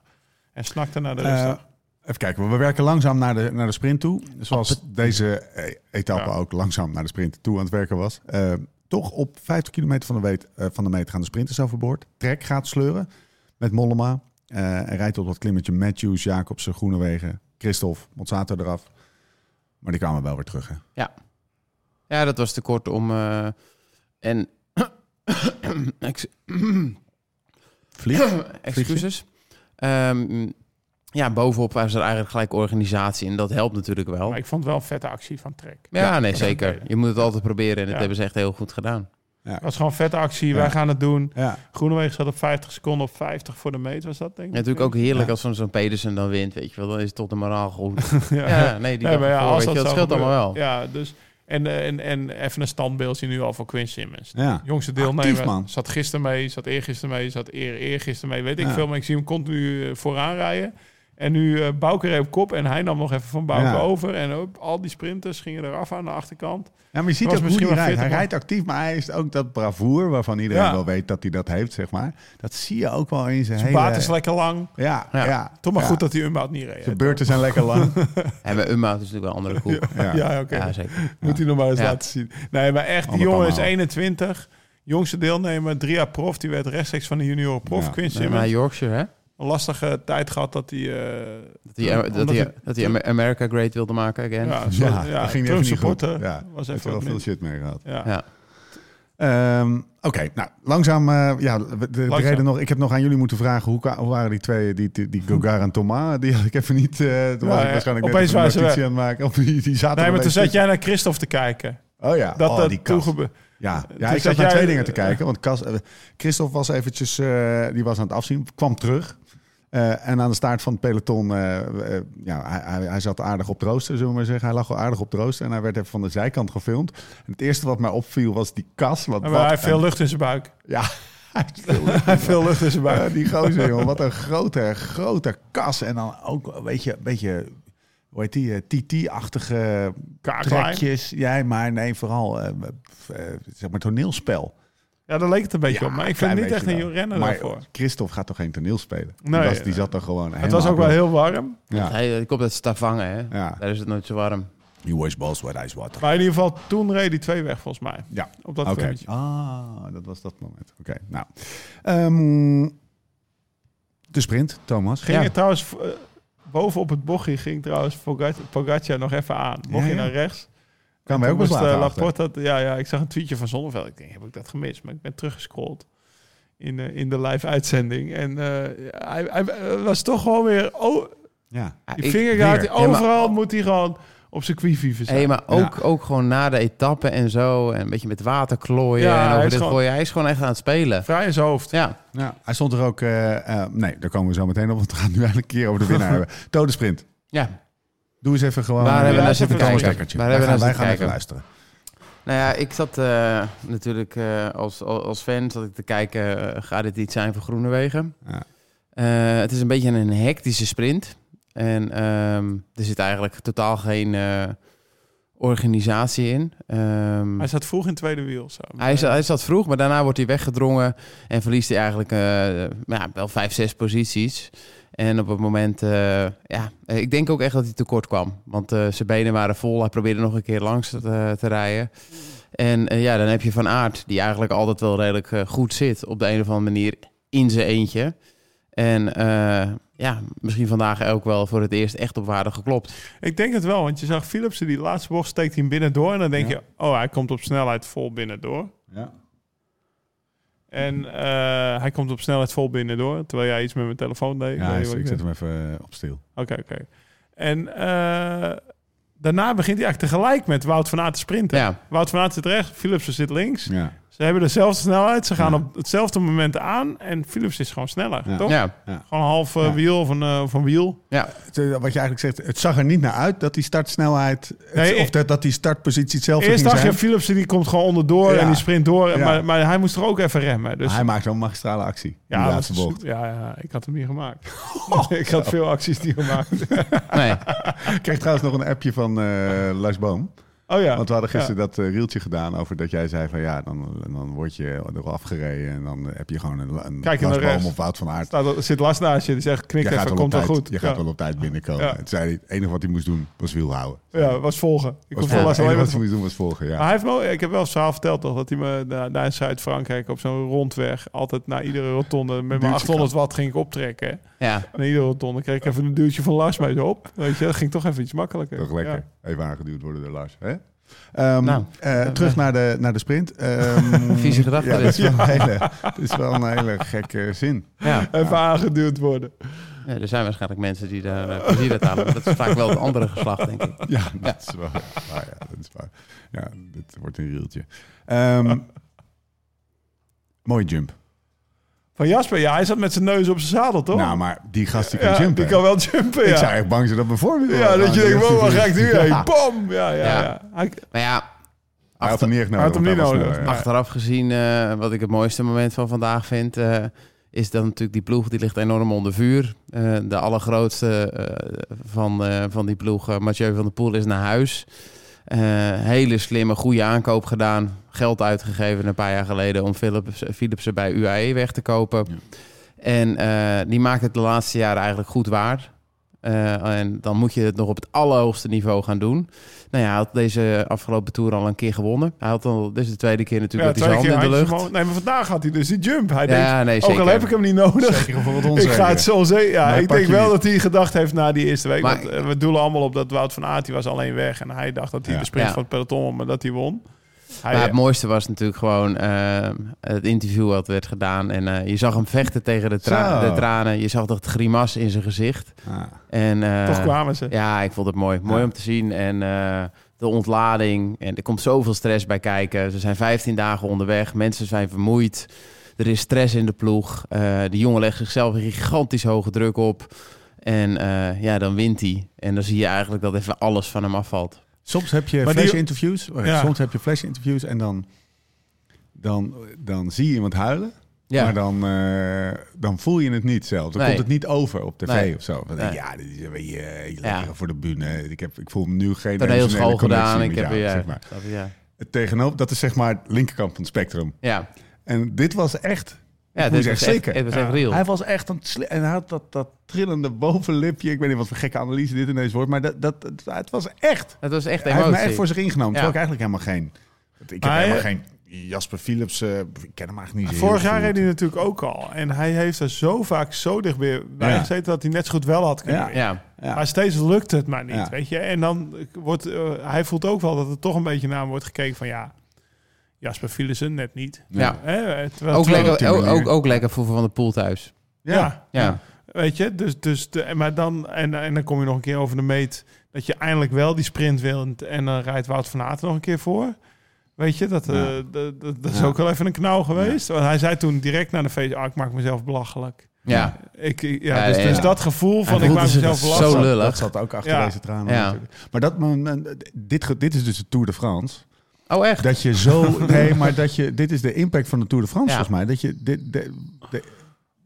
En snakte naar de Eh, rustdag. Even kijken, we werken langzaam naar de, naar de sprint toe. Zoals deze eh, etappe Ja. ook langzaam naar de sprint toe aan het werken was. Eh, toch op 50 kilometer van de, weet, eh, van de meter gaan de sprinters overboord. Trek gaat sleuren met Mollema. Eh en rijdt op dat klimmetje Matthews, Jacobsen, Groenewegen, Christophe, Monsanto eraf. Maar die kwamen wel weer terug. Hè? Ja, dat was te kort om... eh, en... Vlieg? Excuses. Ehm, ja, bovenop was er eigenlijk gelijk organisatie. En dat helpt natuurlijk wel. Maar ik vond het wel een vette actie van Trek. Ja, nee, dat zeker. Je moet het altijd proberen. En dat Ja. hebben ze echt heel goed gedaan. Het was gewoon een vette actie. Ja. Wij gaan het doen. Ja, Groenewegen zat op 50 seconden op 50 voor de meet. Was dat denk ik? Ja, natuurlijk ook heerlijk Ja. als zo'n zo'n Pedersen dan wint. Weet je wel, dan is het tot de moraal goed. ja. ja, nee, die Nee, maar ja, ervoor, als je, dat zou scheelt allemaal wel. Ja, dus... En, en, en even een standbeeldje nu al voor Quinn Simmons. ja. Jongste Actief, deelnemer. man. Zat gisteren mee, zat eergisteren mee, zat eer, eergisteren mee. Weet ik Ja. veel, maar ik zie hem continu eh, vooraan rijden. En nu eh Bouke reed op kop en hij nam nog even van Bouke Ja. over. En ook al die sprinters gingen eraf aan de achterkant. Ja, maar je ziet hoe misschien hij rijdt. Hij 40 rijdt actief, maar hij is ook dat bravoer waarvan iedereen Ja. wel weet dat hij dat heeft, zeg maar. Dat zie je ook wel in zijn Zijn hele... baard is lekker lang. Ja, ja. Ja. Toch maar ja. goed dat hij Umbout niet reed. Zijn beurten zijn lekker lang. En bij Umhout is natuurlijk wel een andere koek. Ja. Ja, oké. Ja, zeker. Moet hij nog maar eens Ja. laten zien. Nee, maar echt, die jongen is kanaal. 21. Jongste deelnemer, drie jaar prof. Die werd rechtstreeks van de junior prof. Ja. Quinn Maar Simmons. naar Yorkshire, hè? Een lastige tijd gehad dat hij... eh, Dat hij, dat omdat hij, hij- dat hij Amer- America Great wilde maken again. ja, Ja, ging even niet goed. Ja, was even wel veel shit mee gehad. Ja. Ja. Ehm, Oké, nou, langzaam. eh, ja, de, de, Langzaam. reden nog. Ik heb nog aan jullie moeten vragen hoe, waren die twee, die, die, die Gogar en Thomas? Die had ik even niet. eh toen was ik ja, waarschijnlijk opeens net een waren ze notitie aan het maken. Of die, die zaten Nee, maar toen zat jij naar Christophe te kijken. Oh ja, Dat oh, dat die Ja, ja ik zat naar jij- twee dingen te kijken. Want Kas, Christophe was eventjes, eh, die was aan het afzien, kwam terug. Eh, en aan de staart van het peloton, eh, eh, ja, hij, hij, hij zat aardig op de rooster, zullen we maar zeggen. Hij lag wel aardig op de rooster en hij werd even van de zijkant gefilmd. En het eerste wat mij opviel was die kas. Wat, Maar wat hij heeft veel lucht in zijn buik. Ja, hij heeft veel lucht in zijn buik. die gozer, joh. Wat een grote, grote kas. En dan ook een beetje, een beetje hoe heet die, TT-achtige trekjes. Ja, maar nee, vooral zeg maar toneelspel. Ja, daar leek het een beetje Ja, op. Maar ik vind het niet echt een renner maar daarvoor. Christophe gaat toch geen toneel spelen? Nee, die, was, die nee. zat er gewoon Het was ook wel heel warm. Ja. Hij hij komt uit Stavanger, hè? Ja. Daar is het nooit zo warm. You was balls where ice water. Maar in ieder geval, toen reed die twee weg volgens mij. Ja, Op dat oké. klimmetje. Ah, dat was dat moment. Oké, nou. Ehm, de sprint, Thomas. Ging Ja. je trouwens, eh, boven op het bochtje ging trouwens Pogac- Pogacar nog even aan. Mocht Ja, je naar rechts. Kan wij ook moest. Laporte dat, ja, ja, ik zag een tweetje van Zonneveld. Ik denk, heb ik dat gemist? Maar ik ben teruggescrolld in, eh, in de live uitzending. En eh, hij, hij was toch gewoon weer... Oh, Ja. die vingergaard, Ja, maar- overal moet hij gewoon op zijn quivive staan. Hey, maar ook, ook gewoon na de etappe en zo. En een beetje met water klooien. Ja, en hij over is dit gewoon- gooien. Hij is gewoon echt aan het spelen. Vrij in zijn hoofd. Ja, ja. Hij stond er ook... eh, eh, nee, daar komen we zo meteen op. Want we gaan nu eigenlijk een keer over de winnaar hebben. Tode sprint. ja. Doe eens even gewoon... Waar hebben we naar zitten een kijken? Waar Wij hebben we gaan, naar gaan kijken? even luisteren. Nou ja, ik zat eh, natuurlijk eh, als, als als fan zat ik te kijken, eh, gaat dit iets zijn voor Groenewegen? Ja. Eh, het is een beetje een hectische sprint. En ehm, er zit eigenlijk totaal geen eh, organisatie in. Ehm, Hij zat vroeg in het tweede wiel. Zo. hij, zat, hij zat vroeg, maar daarna wordt hij weggedrongen en verliest hij eigenlijk eh, ja, wel vijf, zes posities. En op het moment, eh, ja, eh, ik denk ook echt dat hij tekort kwam. Want eh, zijn benen waren vol, hij probeerde nog een keer langs te, te rijden. En eh, ja, dan heb je Van Aert, die eigenlijk altijd wel redelijk goed zit op de een of andere manier in zijn eentje. En eh, ja, misschien vandaag ook wel voor het eerst echt op waarde geklopt. Ik denk het wel, want je zag Philipsen die laatste bocht steekt hij hem binnen door. En dan denk Ja. je, oh, hij komt op snelheid vol binnen door. Ja. En eh, hij komt op snelheid vol binnen door. Terwijl jij iets met mijn telefoon deed. Ja, ik, ik zet hem even eh, op stil. Oké, oké. En eh, daarna begint hij eigenlijk tegelijk met Wout van Aert te sprinten. Ja, Wout van Aert zit rechts, Philipsen zit links. Ja. Ze hebben dezelfde snelheid. Ze gaan Ja. op hetzelfde moment aan. En Philips is gewoon sneller, Ja. toch? ja, Gewoon een half Ja. wiel of een, eh, of een wiel. ja. Het, eh, Wat je eigenlijk zegt, het zag er niet naar uit dat die startsnelheid... het- Nee, of dat, dat die startpositie hetzelfde Eerst ging dacht je, zijn. Philipsen die komt gewoon onderdoor Ja. en die sprint door. Ja. Maar, maar hij moest er ook even remmen. Dus Hij maakt zo'n magistrale actie. in ja, de dat laatste is- bocht. Ja, ja, ik had hem niet gemaakt. ik had veel acties niet gemaakt. Nee. Ik kreeg trouwens nog een appje van eh Lars Boom. Oh ja. Want we hadden gisteren dat eh, rieltje gedaan over dat jij zei van ja, dan, dan word je er afgereden en dan heb je gewoon een, een Kijk naar of Wout van Aert. Staat, zit Lars naast je, die zegt knik Je even, komt wel goed. je gaat ja. wel op tijd binnenkomen. Het, zei, het enige wat hij moest doen was wiel houden. Ja, was volgen. Ik Was kon volgen. Alleen wat doen was volgen, ja. Maar hij heeft nooit, ik heb wel eens verhaal verteld toch, dat hij me daar, daar in Zuid-Frankrijk op zo'n rondweg altijd na iedere rotonde met mijn Duwtje 800 watt ging ik optrekken. Ja, Na iedere rotonde kreeg ik even een duwtje van Lars mee op. Weet je, dat ging toch even iets makkelijker. Toch lekker. Ja. Even aangeduwd worden door Lars. Hè? Ehm, Nou, eh, eh, terug naar de, naar de sprint. Ehm, Vieze gedachte Ja, is, wel een hele, is wel een hele gekke zin. ja. Even aangeduwd worden. Ja, er zijn waarschijnlijk mensen die daar eh, plezier uit halen. Maar dat is vaak wel het andere geslacht, denk ik. Ja, dat is waar. Ah, ja, dat is waar. Ja, dit wordt een rieltje. Ehm mooie jump. Van Jasper, ja, hij zat met zijn neus op zijn zadel, toch? Nou, maar die gast die kan ja, jumpen. die kan wel jumpen, ja. Ik zou echt bang zijn dat mijn voorbeeld ja, dat je denkt, wow, waar ga ik nu heen? Ja. Bam! Ja, ja, ja. Ja. Hij, Maar ja, Hij had hem niet echt Hij nodig. had hem want niet was nodig. sneller, ja. achteraf gezien, eh, wat ik het mooiste moment van vandaag vind... eh, is dat natuurlijk die ploeg, die ligt enorm onder vuur. Eh, de allergrootste eh, van, eh, van die ploeg, Mathieu van der Poel, is naar huis. Hele slimme, goede aankoop gedaan. Geld uitgegeven een paar jaar geleden om Philips, Philipsen bij UAE weg te kopen. Ja. En die maakt het de laatste jaren eigenlijk goed waar. Eh, en dan moet je het nog op het allerhoogste niveau gaan doen. Nou ja, hij had deze afgelopen tour al een keer gewonnen. Hij had al, dit is de tweede keer ja, natuurlijk dat hij twee zijn handen in de lucht. Nee, maar vandaag had hij dus die jump. Hij denkt, Ja, nee, ook al heb ik hem niet nodig. Zeker voor het Ik ga het zo zeggen. Ja, ik denk wel niet. dat hij gedacht heeft na die eerste week. Maar- want, eh, we doelen allemaal op dat Wout van Aert, die was alleen weg. En hij dacht dat hij Ja. de sprint Ja. van het peloton maar dat hij won. Hij, Maar het mooiste was natuurlijk gewoon eh, het interview wat werd gedaan. En eh, je zag hem vechten tegen de, tra- Zo. de tranen. Je zag dat grimas in zijn gezicht. Ah. En, eh, toch kwamen ze. Ja, ik vond het mooi. Mooi Ja. om te zien. En eh, de ontlading. En er komt zoveel stress bij kijken. Ze zijn 15 dagen onderweg. Mensen zijn vermoeid. Er is stress in de ploeg. Eh de jongen legt zichzelf een gigantisch hoge druk op. En eh, ja, dan wint hij. En dan zie je eigenlijk dat even alles van hem afvalt. Soms heb je flash-interviews. Oh Ja. Soms heb je flash-interviews en dan, dan, dan zie je iemand huilen. Ja, Maar dan, eh, dan voel je het niet zelf. Dan Nee. komt het niet over op tv Nee. of zo. Dan denk je, Nee. ja, dit is een beetje eh, heel Ja. voor de bühne. Ik, heb, ik voel nu geen toneelschool emotionele gedaan. Ik heb jou, ja, zeg maar. je, ja. Het tegenover, dat is zeg maar linkerkant van het spectrum. ja. En dit was echt... Ja, was zeggen, echt, zeker. het was echt real. Hij was echt een en hij had dat, dat trillende bovenlipje. Ik weet niet wat voor gekke analyse dit ineens wordt, maar dat, dat, het, het was echt. Het was echt Hij heeft emotie. me echt voor zich ingenomen. Ja. Terwijl ik eigenlijk helemaal geen. Ik heb helemaal geen Jasper Philips. eh, ik ken hem eigenlijk niet. Vorig jaar reed hij natuurlijk ook al. En hij heeft er zo vaak zo dichtbij bij Ja. gezeten dat hij net zo goed wel had kunnen Ja. Ja. Maar steeds lukt het maar niet, Ja. weet je. En dan wordt eh, hij voelt ook wel dat er toch een beetje naar hem wordt gekeken van ja, Jasper Philipsen net niet. Ja. Hè, Ook lekker, ook, ook, ook lekker voor Van de Poel thuis. Ja. Ja. weet je. Dus, dus de, maar dan en, en dan kom je nog een keer over de meet dat je eindelijk wel die sprint wil en dan rijdt Wout van Aert nog een keer voor. Weet je, dat, eh, dat, dat, dat is Ja. ook wel even een knauw geweest. Want hij zei toen direct na de feest, ah, ik maak mezelf belachelijk. Ja. Ik, ja, Ja, dus, ja, dus ja. dat gevoel van ik maak mezelf zo belachelijk. dat, lullig. dat zat ook achter Ja. deze tranen. Maar dat, dit, dit is dus de Tour de France. Oh, echt? Dat je zo... Nee, maar dat je... Dit is de impact van de Tour de France, Ja. volgens mij. Dat je... Dit, de- de-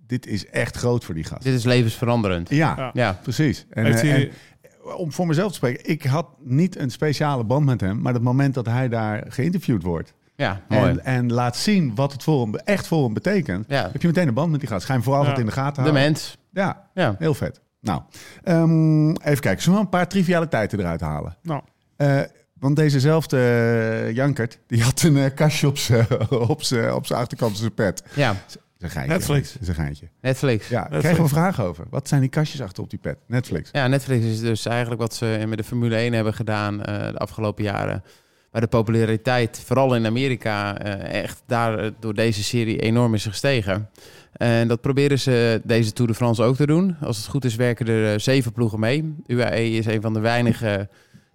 dit is echt groot voor die gast. Dit is levensveranderend. Ja, Ja. Ja. precies. En, Heeft eh, hij- en om voor mezelf te spreken, ik had niet een speciale band met hem, maar het moment dat hij daar geïnterviewd wordt Ja, mooi. en, en laat zien wat het voor hem, echt voor hem betekent, Ja. heb je meteen een band met die gast. Ga je hem vooral Ja. wat in de gaten De houden. mens. Ja, Ja. heel vet. Nou, ehm, even kijken. Zullen we een paar trivialiteiten eruit halen? Nou, Eh, want dezezelfde eh, Jankert, die had een eh, kastje op zijn op zijn- op zijn achterkant van zijn pet. Ja. Is geintje. Netflix. Dat is een geintje. Netflix. Ja, Netflix. krijgen we vragen over. Wat zijn die kastjes achter op die pet? Netflix. Ja, Netflix is dus eigenlijk wat ze met de Formule 1 hebben gedaan eh, de afgelopen jaren. Waar de populariteit, vooral in Amerika, eh, echt daar door deze serie enorm is gestegen. En dat proberen ze deze Tour de France ook te doen. Als het goed is werken er zeven ploegen mee. UAE is een van de weinigen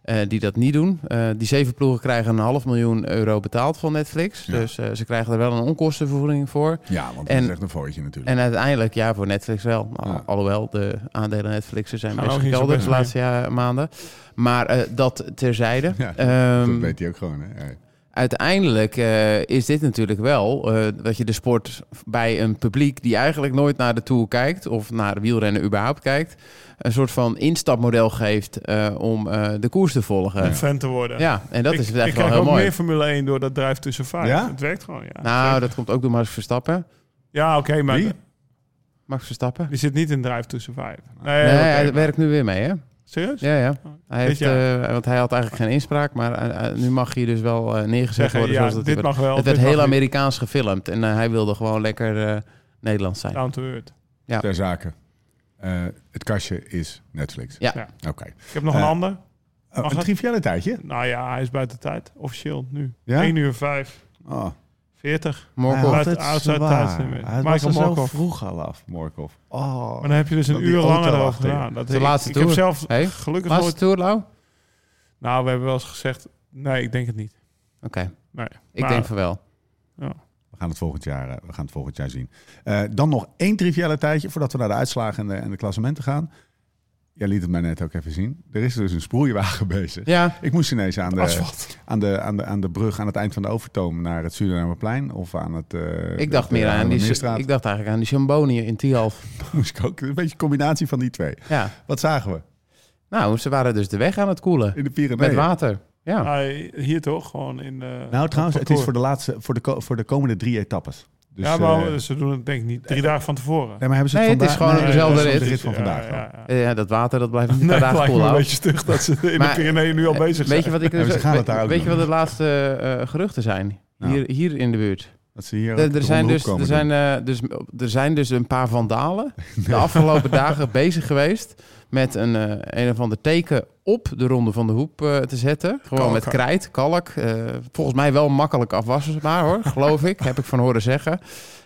eh, die dat niet doen. Eh, die zeven ploegen krijgen een half miljoen euro betaald van Netflix. Ja. Dus eh, ze krijgen er wel een onkostenvergoeding voor. Ja, want En- dat is echt een voortje natuurlijk. En uiteindelijk, ja, voor Netflix wel. Nou, Ja. Alhoewel, de aandelen Netflixen zijn best gekelderd de laatste ja- maanden. Maar dat terzijde. Ja, Ehm, dat weet hij ook gewoon. Hè? Ja. uiteindelijk eh, is dit natuurlijk wel eh, dat je de sport bij een publiek die eigenlijk nooit naar de Tour kijkt of naar wielrennen überhaupt kijkt, een soort van instapmodel geeft eh, om eh, de koers te volgen. een Ja, fan te worden. en dat ik, is ik echt wel krijg heel ook mooi. meer Formule 1 door dat drijft tussen vijf. Ja? Het werkt gewoon, ja. Nou, Zeker. dat komt ook door Max Verstappen. Ja, oké, maar Wie? Max Verstappen? die zit niet in drijf tussen vijf. Nee, Nee, hij maar- werkt nu weer mee, hè? Serieus? Ja, ja. Hij heeft, eh, want hij had eigenlijk geen inspraak, maar eh, eh, nu mag hij dus wel eh, neergezet Zeggen, worden. ja, zoals dat dit wordt. mag wel. het werd heel niet. Amerikaans gefilmd en hij wilde gewoon lekker eh, Nederlands zijn. Down to earth. Ja. Ter zake. Eh, het kastje is Netflix. Ja. Ja. Oké. Ik heb nog een ander. Oh, Mag een het? trivialiteitje? Nou ja, hij is buiten tijd. Officieel nu. Ja? 1 uur 5. Oh. 40. Morkov. Uit- het outside zwaar. tijdslimit. Hij was Michael zo Morkov. vroeg al af, Morkov. Oh. Maar dan heb je dus een uur langer erover gedaan. Dat De ik- laatste ik tour. heb zelf Hey, gelukkig Laatste nooit... tour, Lau? Oké. Nou, we hebben wel eens gezegd... Nee, ik denk het niet. Nee. Ik Maar- denk van wel. We gaan het volgend jaar, eh, we gaan het volgend jaar zien. Eh, dan nog één trivialiteitje voordat we naar de uitslagen en de, en de klassementen gaan. Jij liet het mij net ook even zien. Er is dus een sproeiwagen bezig. Ja, Ik moest ineens aan de, Asfalt. aan, de, aan, de, aan de brug aan het eind van de overtoom naar het Surinamerplein of aan het. eh, ik dacht de- meer de aan die, Haarlemmermeerstraat. ik dacht eigenlijk aan die Chamboni in Tialf. moest ik ook een beetje een combinatie van die twee. Ja. Wat zagen we Nou, ze waren dus de weg aan het koelen. in de Met Pyreneeën? water. Ja. Hij- hier toch? Gewoon in de... Nou, trouwens, op het is voor de laatste, voor de, voor de komende drie etappes. Dus, ja, maar eh, ze doen het denk ik niet drie dagen van tevoren. nee, maar hebben ze Nee, het is vandaag- gewoon nee, dezelfde rit. de rit van vandaag. ja, ja. Ja, dat water dat blijft niet Nee, het dagen een beetje stug dat ze in Maar, de Pyreneeën nu al bezig zijn. Weet je wat ik ze dus, gaan het weet, weet je wat de laatste eh, geruchten zijn? Nou. Hier, hier in de buurt. Dat ze hier ook Er, er, zijn de dus, er, zijn, eh, dus, er zijn dus een paar vandalen de afgelopen dagen bezig geweest met een, eh, een of ander teken op de ronde van de hoep eh, te zetten. Gewoon Kalk, met krijt, kalk. Eh, volgens mij wel makkelijk afwasbaar hoor, geloof ik. Heb ik van horen zeggen.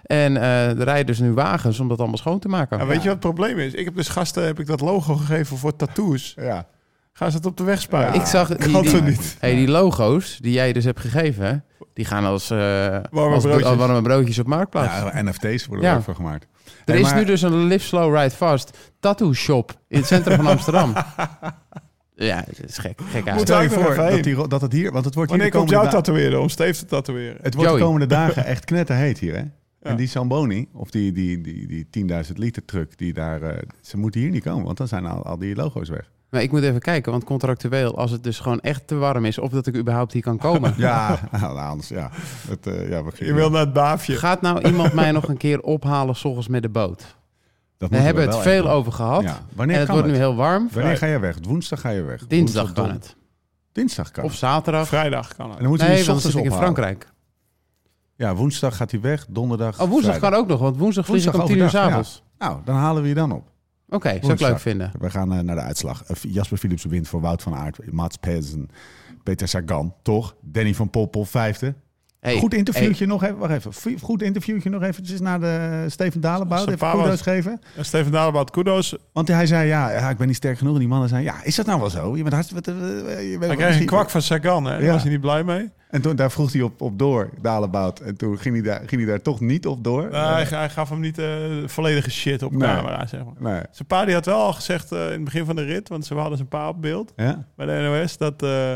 En eh, er rijden dus nu wagens om dat allemaal schoon te maken. Ja, weet je wat het probleem is? Ik heb dus gasten heb ik dat logo gegeven voor tattoos. Ja. Gaan ze het op de weg spuiten? ik zag die, niet? Hey, die logo's die jij dus hebt gegeven, die gaan als, eh Warme als broodjes. als warme broodjes op marktplaats. ja, NFT's worden Ja. er ook voor gemaakt. Er is maar- nu dus een Live Slow Ride Fast tattoo shop in het centrum van Amsterdam. ja, het is gek. gek. Moet Stel je ik er voor even dat, die, dat het hier, want het wordt hier Wanneer de komt komende da- tatoeëren? Om Steve te tatoeëren. Het wordt de komende dagen echt knetterheet hier, hè? En die Zamboni, of die, die, die, die 10.000 liter truck, die daar, eh, ze moeten hier niet komen, want dan zijn al, al die logo's weg. Maar ik moet even kijken, want contractueel, als het dus gewoon echt te warm is, of dat ik überhaupt hier kan komen. Ja, nou, anders, ja. Het, eh, ja we, Je wil naar het baafje. Gaat nou iemand mij nog een keer ophalen, s ochtends met de boot? dat We hebben het wel veel over gehad. Ja. Wanneer En het kan wordt het? nu heel warm. Wanneer ga je weg? Woensdag ga je weg. Dinsdag Woensdag, kan het. Dinsdag kan Of het. zaterdag. Vrijdag kan En het. dan we Nee, want dan ochtends zit ik in. Frankrijk. Ja, woensdag gaat hij weg, donderdag. Oh, woensdag vrijdag. kan ook nog, want woensdag vlieg ik om tien uur ja. s'avonds. Nou, dan halen we je dan op. Oké, zou ik leuk vinden. We gaan eh, naar de uitslag. Eh, Jasper Philips wint voor Wout van Aert, Mats Pedersen, Peter Sagan, toch? Danny van Poppel, vijfde. Hey, goed interviewtje hey, nog even. Wacht even. Goed interviewtje nog eventjes naar de Steven Dalenboud. Zijn Even was- kudos geven. En Steven Dalebout, kudos. Want hij zei, ja, ja, ik ben niet sterk genoeg. En die mannen zeiden, ja, is dat nou wel zo? Je bent hartstikke... wat, je bent Hij kreeg een kwak van Sagan, hè? Daar Ja. was hij niet blij mee. En toen, daar vroeg hij op, op door, Dalenboud. En toen ging hij, daar, ging hij daar toch niet op door. Nou, hij, hij gaf hem niet eh, volledige shit op Nee. camera, zeg maar. nee. Zijn pa die had wel al gezegd eh, in het begin van de rit, want ze hadden zijn pa op beeld Ja? bij de NOS, dat, eh,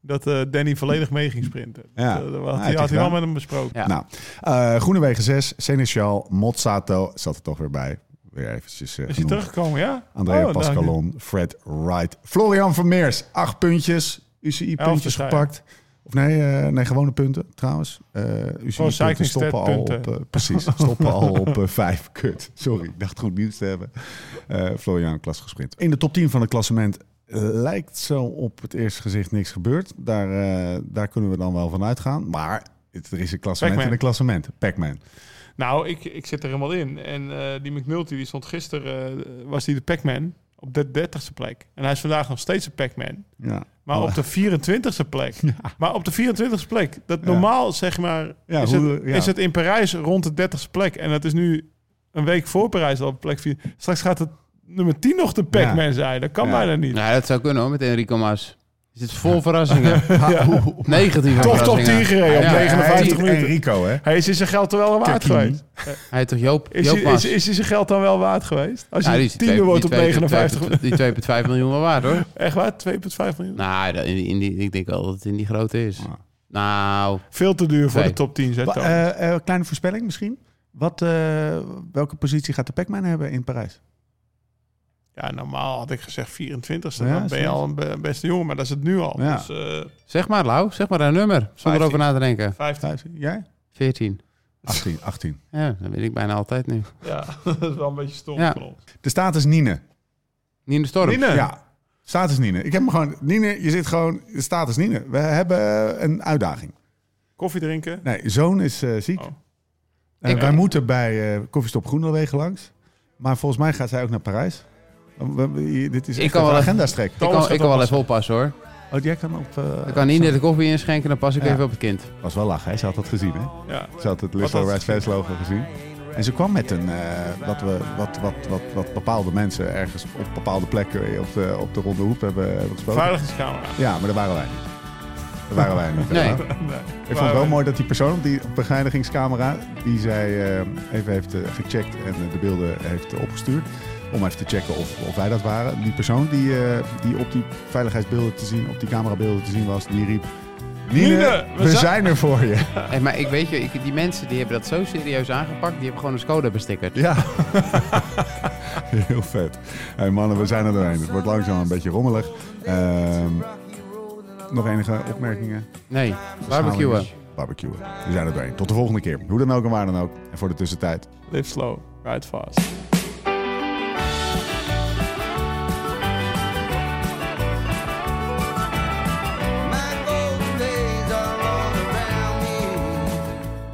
dat eh, Danny volledig mee ging sprinten. Ja. Dat, had, heeft hij, had hij wel met hem besproken. Ja. Nou, eh Groenewegen 6, Seneschal, Mozzato zat er toch weer bij. Weer eventjes eh, Is hij teruggekomen, ja? Andrea Oh, dank Pascalon, Fred Wright, Florian Vermeers, acht puntjes. UCI-puntjes zei gepakt. Of nee, eh, nee, gewone punten trouwens. Eh UCI-punten cycling stoppen al op... punten. eh, precies, stoppen al op vijf. Kut, sorry, ik dacht goed nieuws te hebben. Florian klas gesprint. In de top 10 van het klassement lijkt zo op het eerste gezicht niks gebeurd. Daar, daar kunnen we dan wel van uitgaan. Maar het, er is een klassement in een klassement. Pac-Man. Nou, ik, ik zit er helemaal in. En die McNulty, die stond gisteren, was die de Pac-Man op de 30ste plek. En hij is vandaag nog steeds een Pac-Man. Ja. Maar op de 24ste plek. Maar op de 24ste plek. Dat normaal, zeg maar, Ja, is, hoe- het, ja. is het in Parijs rond de 30ste plek. En dat is nu een week voor Parijs al op plek 4. Straks gaat het nummer 10 nog de Pac-Man Ja. zijn. Dat kan Ja. bijna niet. Nou, dat zou kunnen hoor, met Enrico Mas. Je zit vol verrassingen. Negatieve Toch top verrassingen. 10 gereden op Ja, 59 Hij- minuten. Enrico, hè? Hij is zijn geld er wel waard geweest. Hij toch Joop, Is, Joop hij- is, is hij zijn geld dan wel waard geweest? Als Ja, je is tiende wordt op twee- 59 die twee- Die 2,5 miljoen wel waard hoor. Echt waar? 2,5 miljoen? Nou, in, in die, ik denk wel dat het in die grootte is. Nou, Veel te duur voor de top 10. Zet dan. eh, eh, kleine voorspelling misschien. Wat, eh, welke positie gaat de Pac-Man hebben in Parijs? Ja, normaal had ik gezegd 24ste. Ja, dan ben je al een be- beste jongen, maar dat is het nu al. Ja. Dus eh zeg maar Lau, zeg maar een nummer. Zonder 15. over na te denken. 15. Vijf- Jij? 14. 18, 18. Ja, dat weet ik bijna altijd nu. Ja, dat is wel een beetje stom Ja. De status Nine. Nina Storm. Nine? Ja, status Nine. Ik heb hem gewoon... Nine, je zit gewoon... de Status Nine. We hebben een uitdaging. Koffie drinken. Nee, zoon is eh, ziek. Oh. Wij moeten bij eh Koffiestop Groenewegen langs. Maar volgens mij gaat zij ook naar Parijs. We- Dit is Ik kan een wel even- agenda-strek. Ik kan, ik kan wel even oppassen hoor. Oh, jij kan op... eh, Ik kan niet de koffie inschenken, dan pas ik Ja. even op het kind. was wel lachen, hè? Ze had dat gezien, hè? Ja. Ze had het ze Rice Fest logo gezien. En ze kwam met een, eh, wat, we, wat, wat, wat, wat bepaalde mensen ergens op bepaalde plekken op de, op de ronde hoep hebben, hebben gesproken. Veiligheidscamera. Ja, maar daar waren wij niet. Daar waren wij niet. Nee. Ik vond het wel mooi dat die persoon op die beveiligingscamera, die zij eh, even heeft gecheckt en de beelden heeft opgestuurd. Om even te checken of, of wij dat waren. Die persoon die, eh, die op die veiligheidsbeelden te zien, op die camerabeelden te zien was, die riep... Nine, Nine, we, we zijn... er voor je. Hey, maar ik weet je, ik, die mensen die hebben dat zo serieus aangepakt, die hebben gewoon een Skoda bestickerd. Ja. Heel vet. Hey mannen, we zijn er doorheen. Het wordt langzaam een beetje rommelig. Ehm, nog enige opmerkingen? Nee, barbecuen. Barbecuen. We zijn er doorheen. Tot de volgende keer. Hoe dan ook en waar dan ook. En voor de tussentijd. Live slow, ride fast.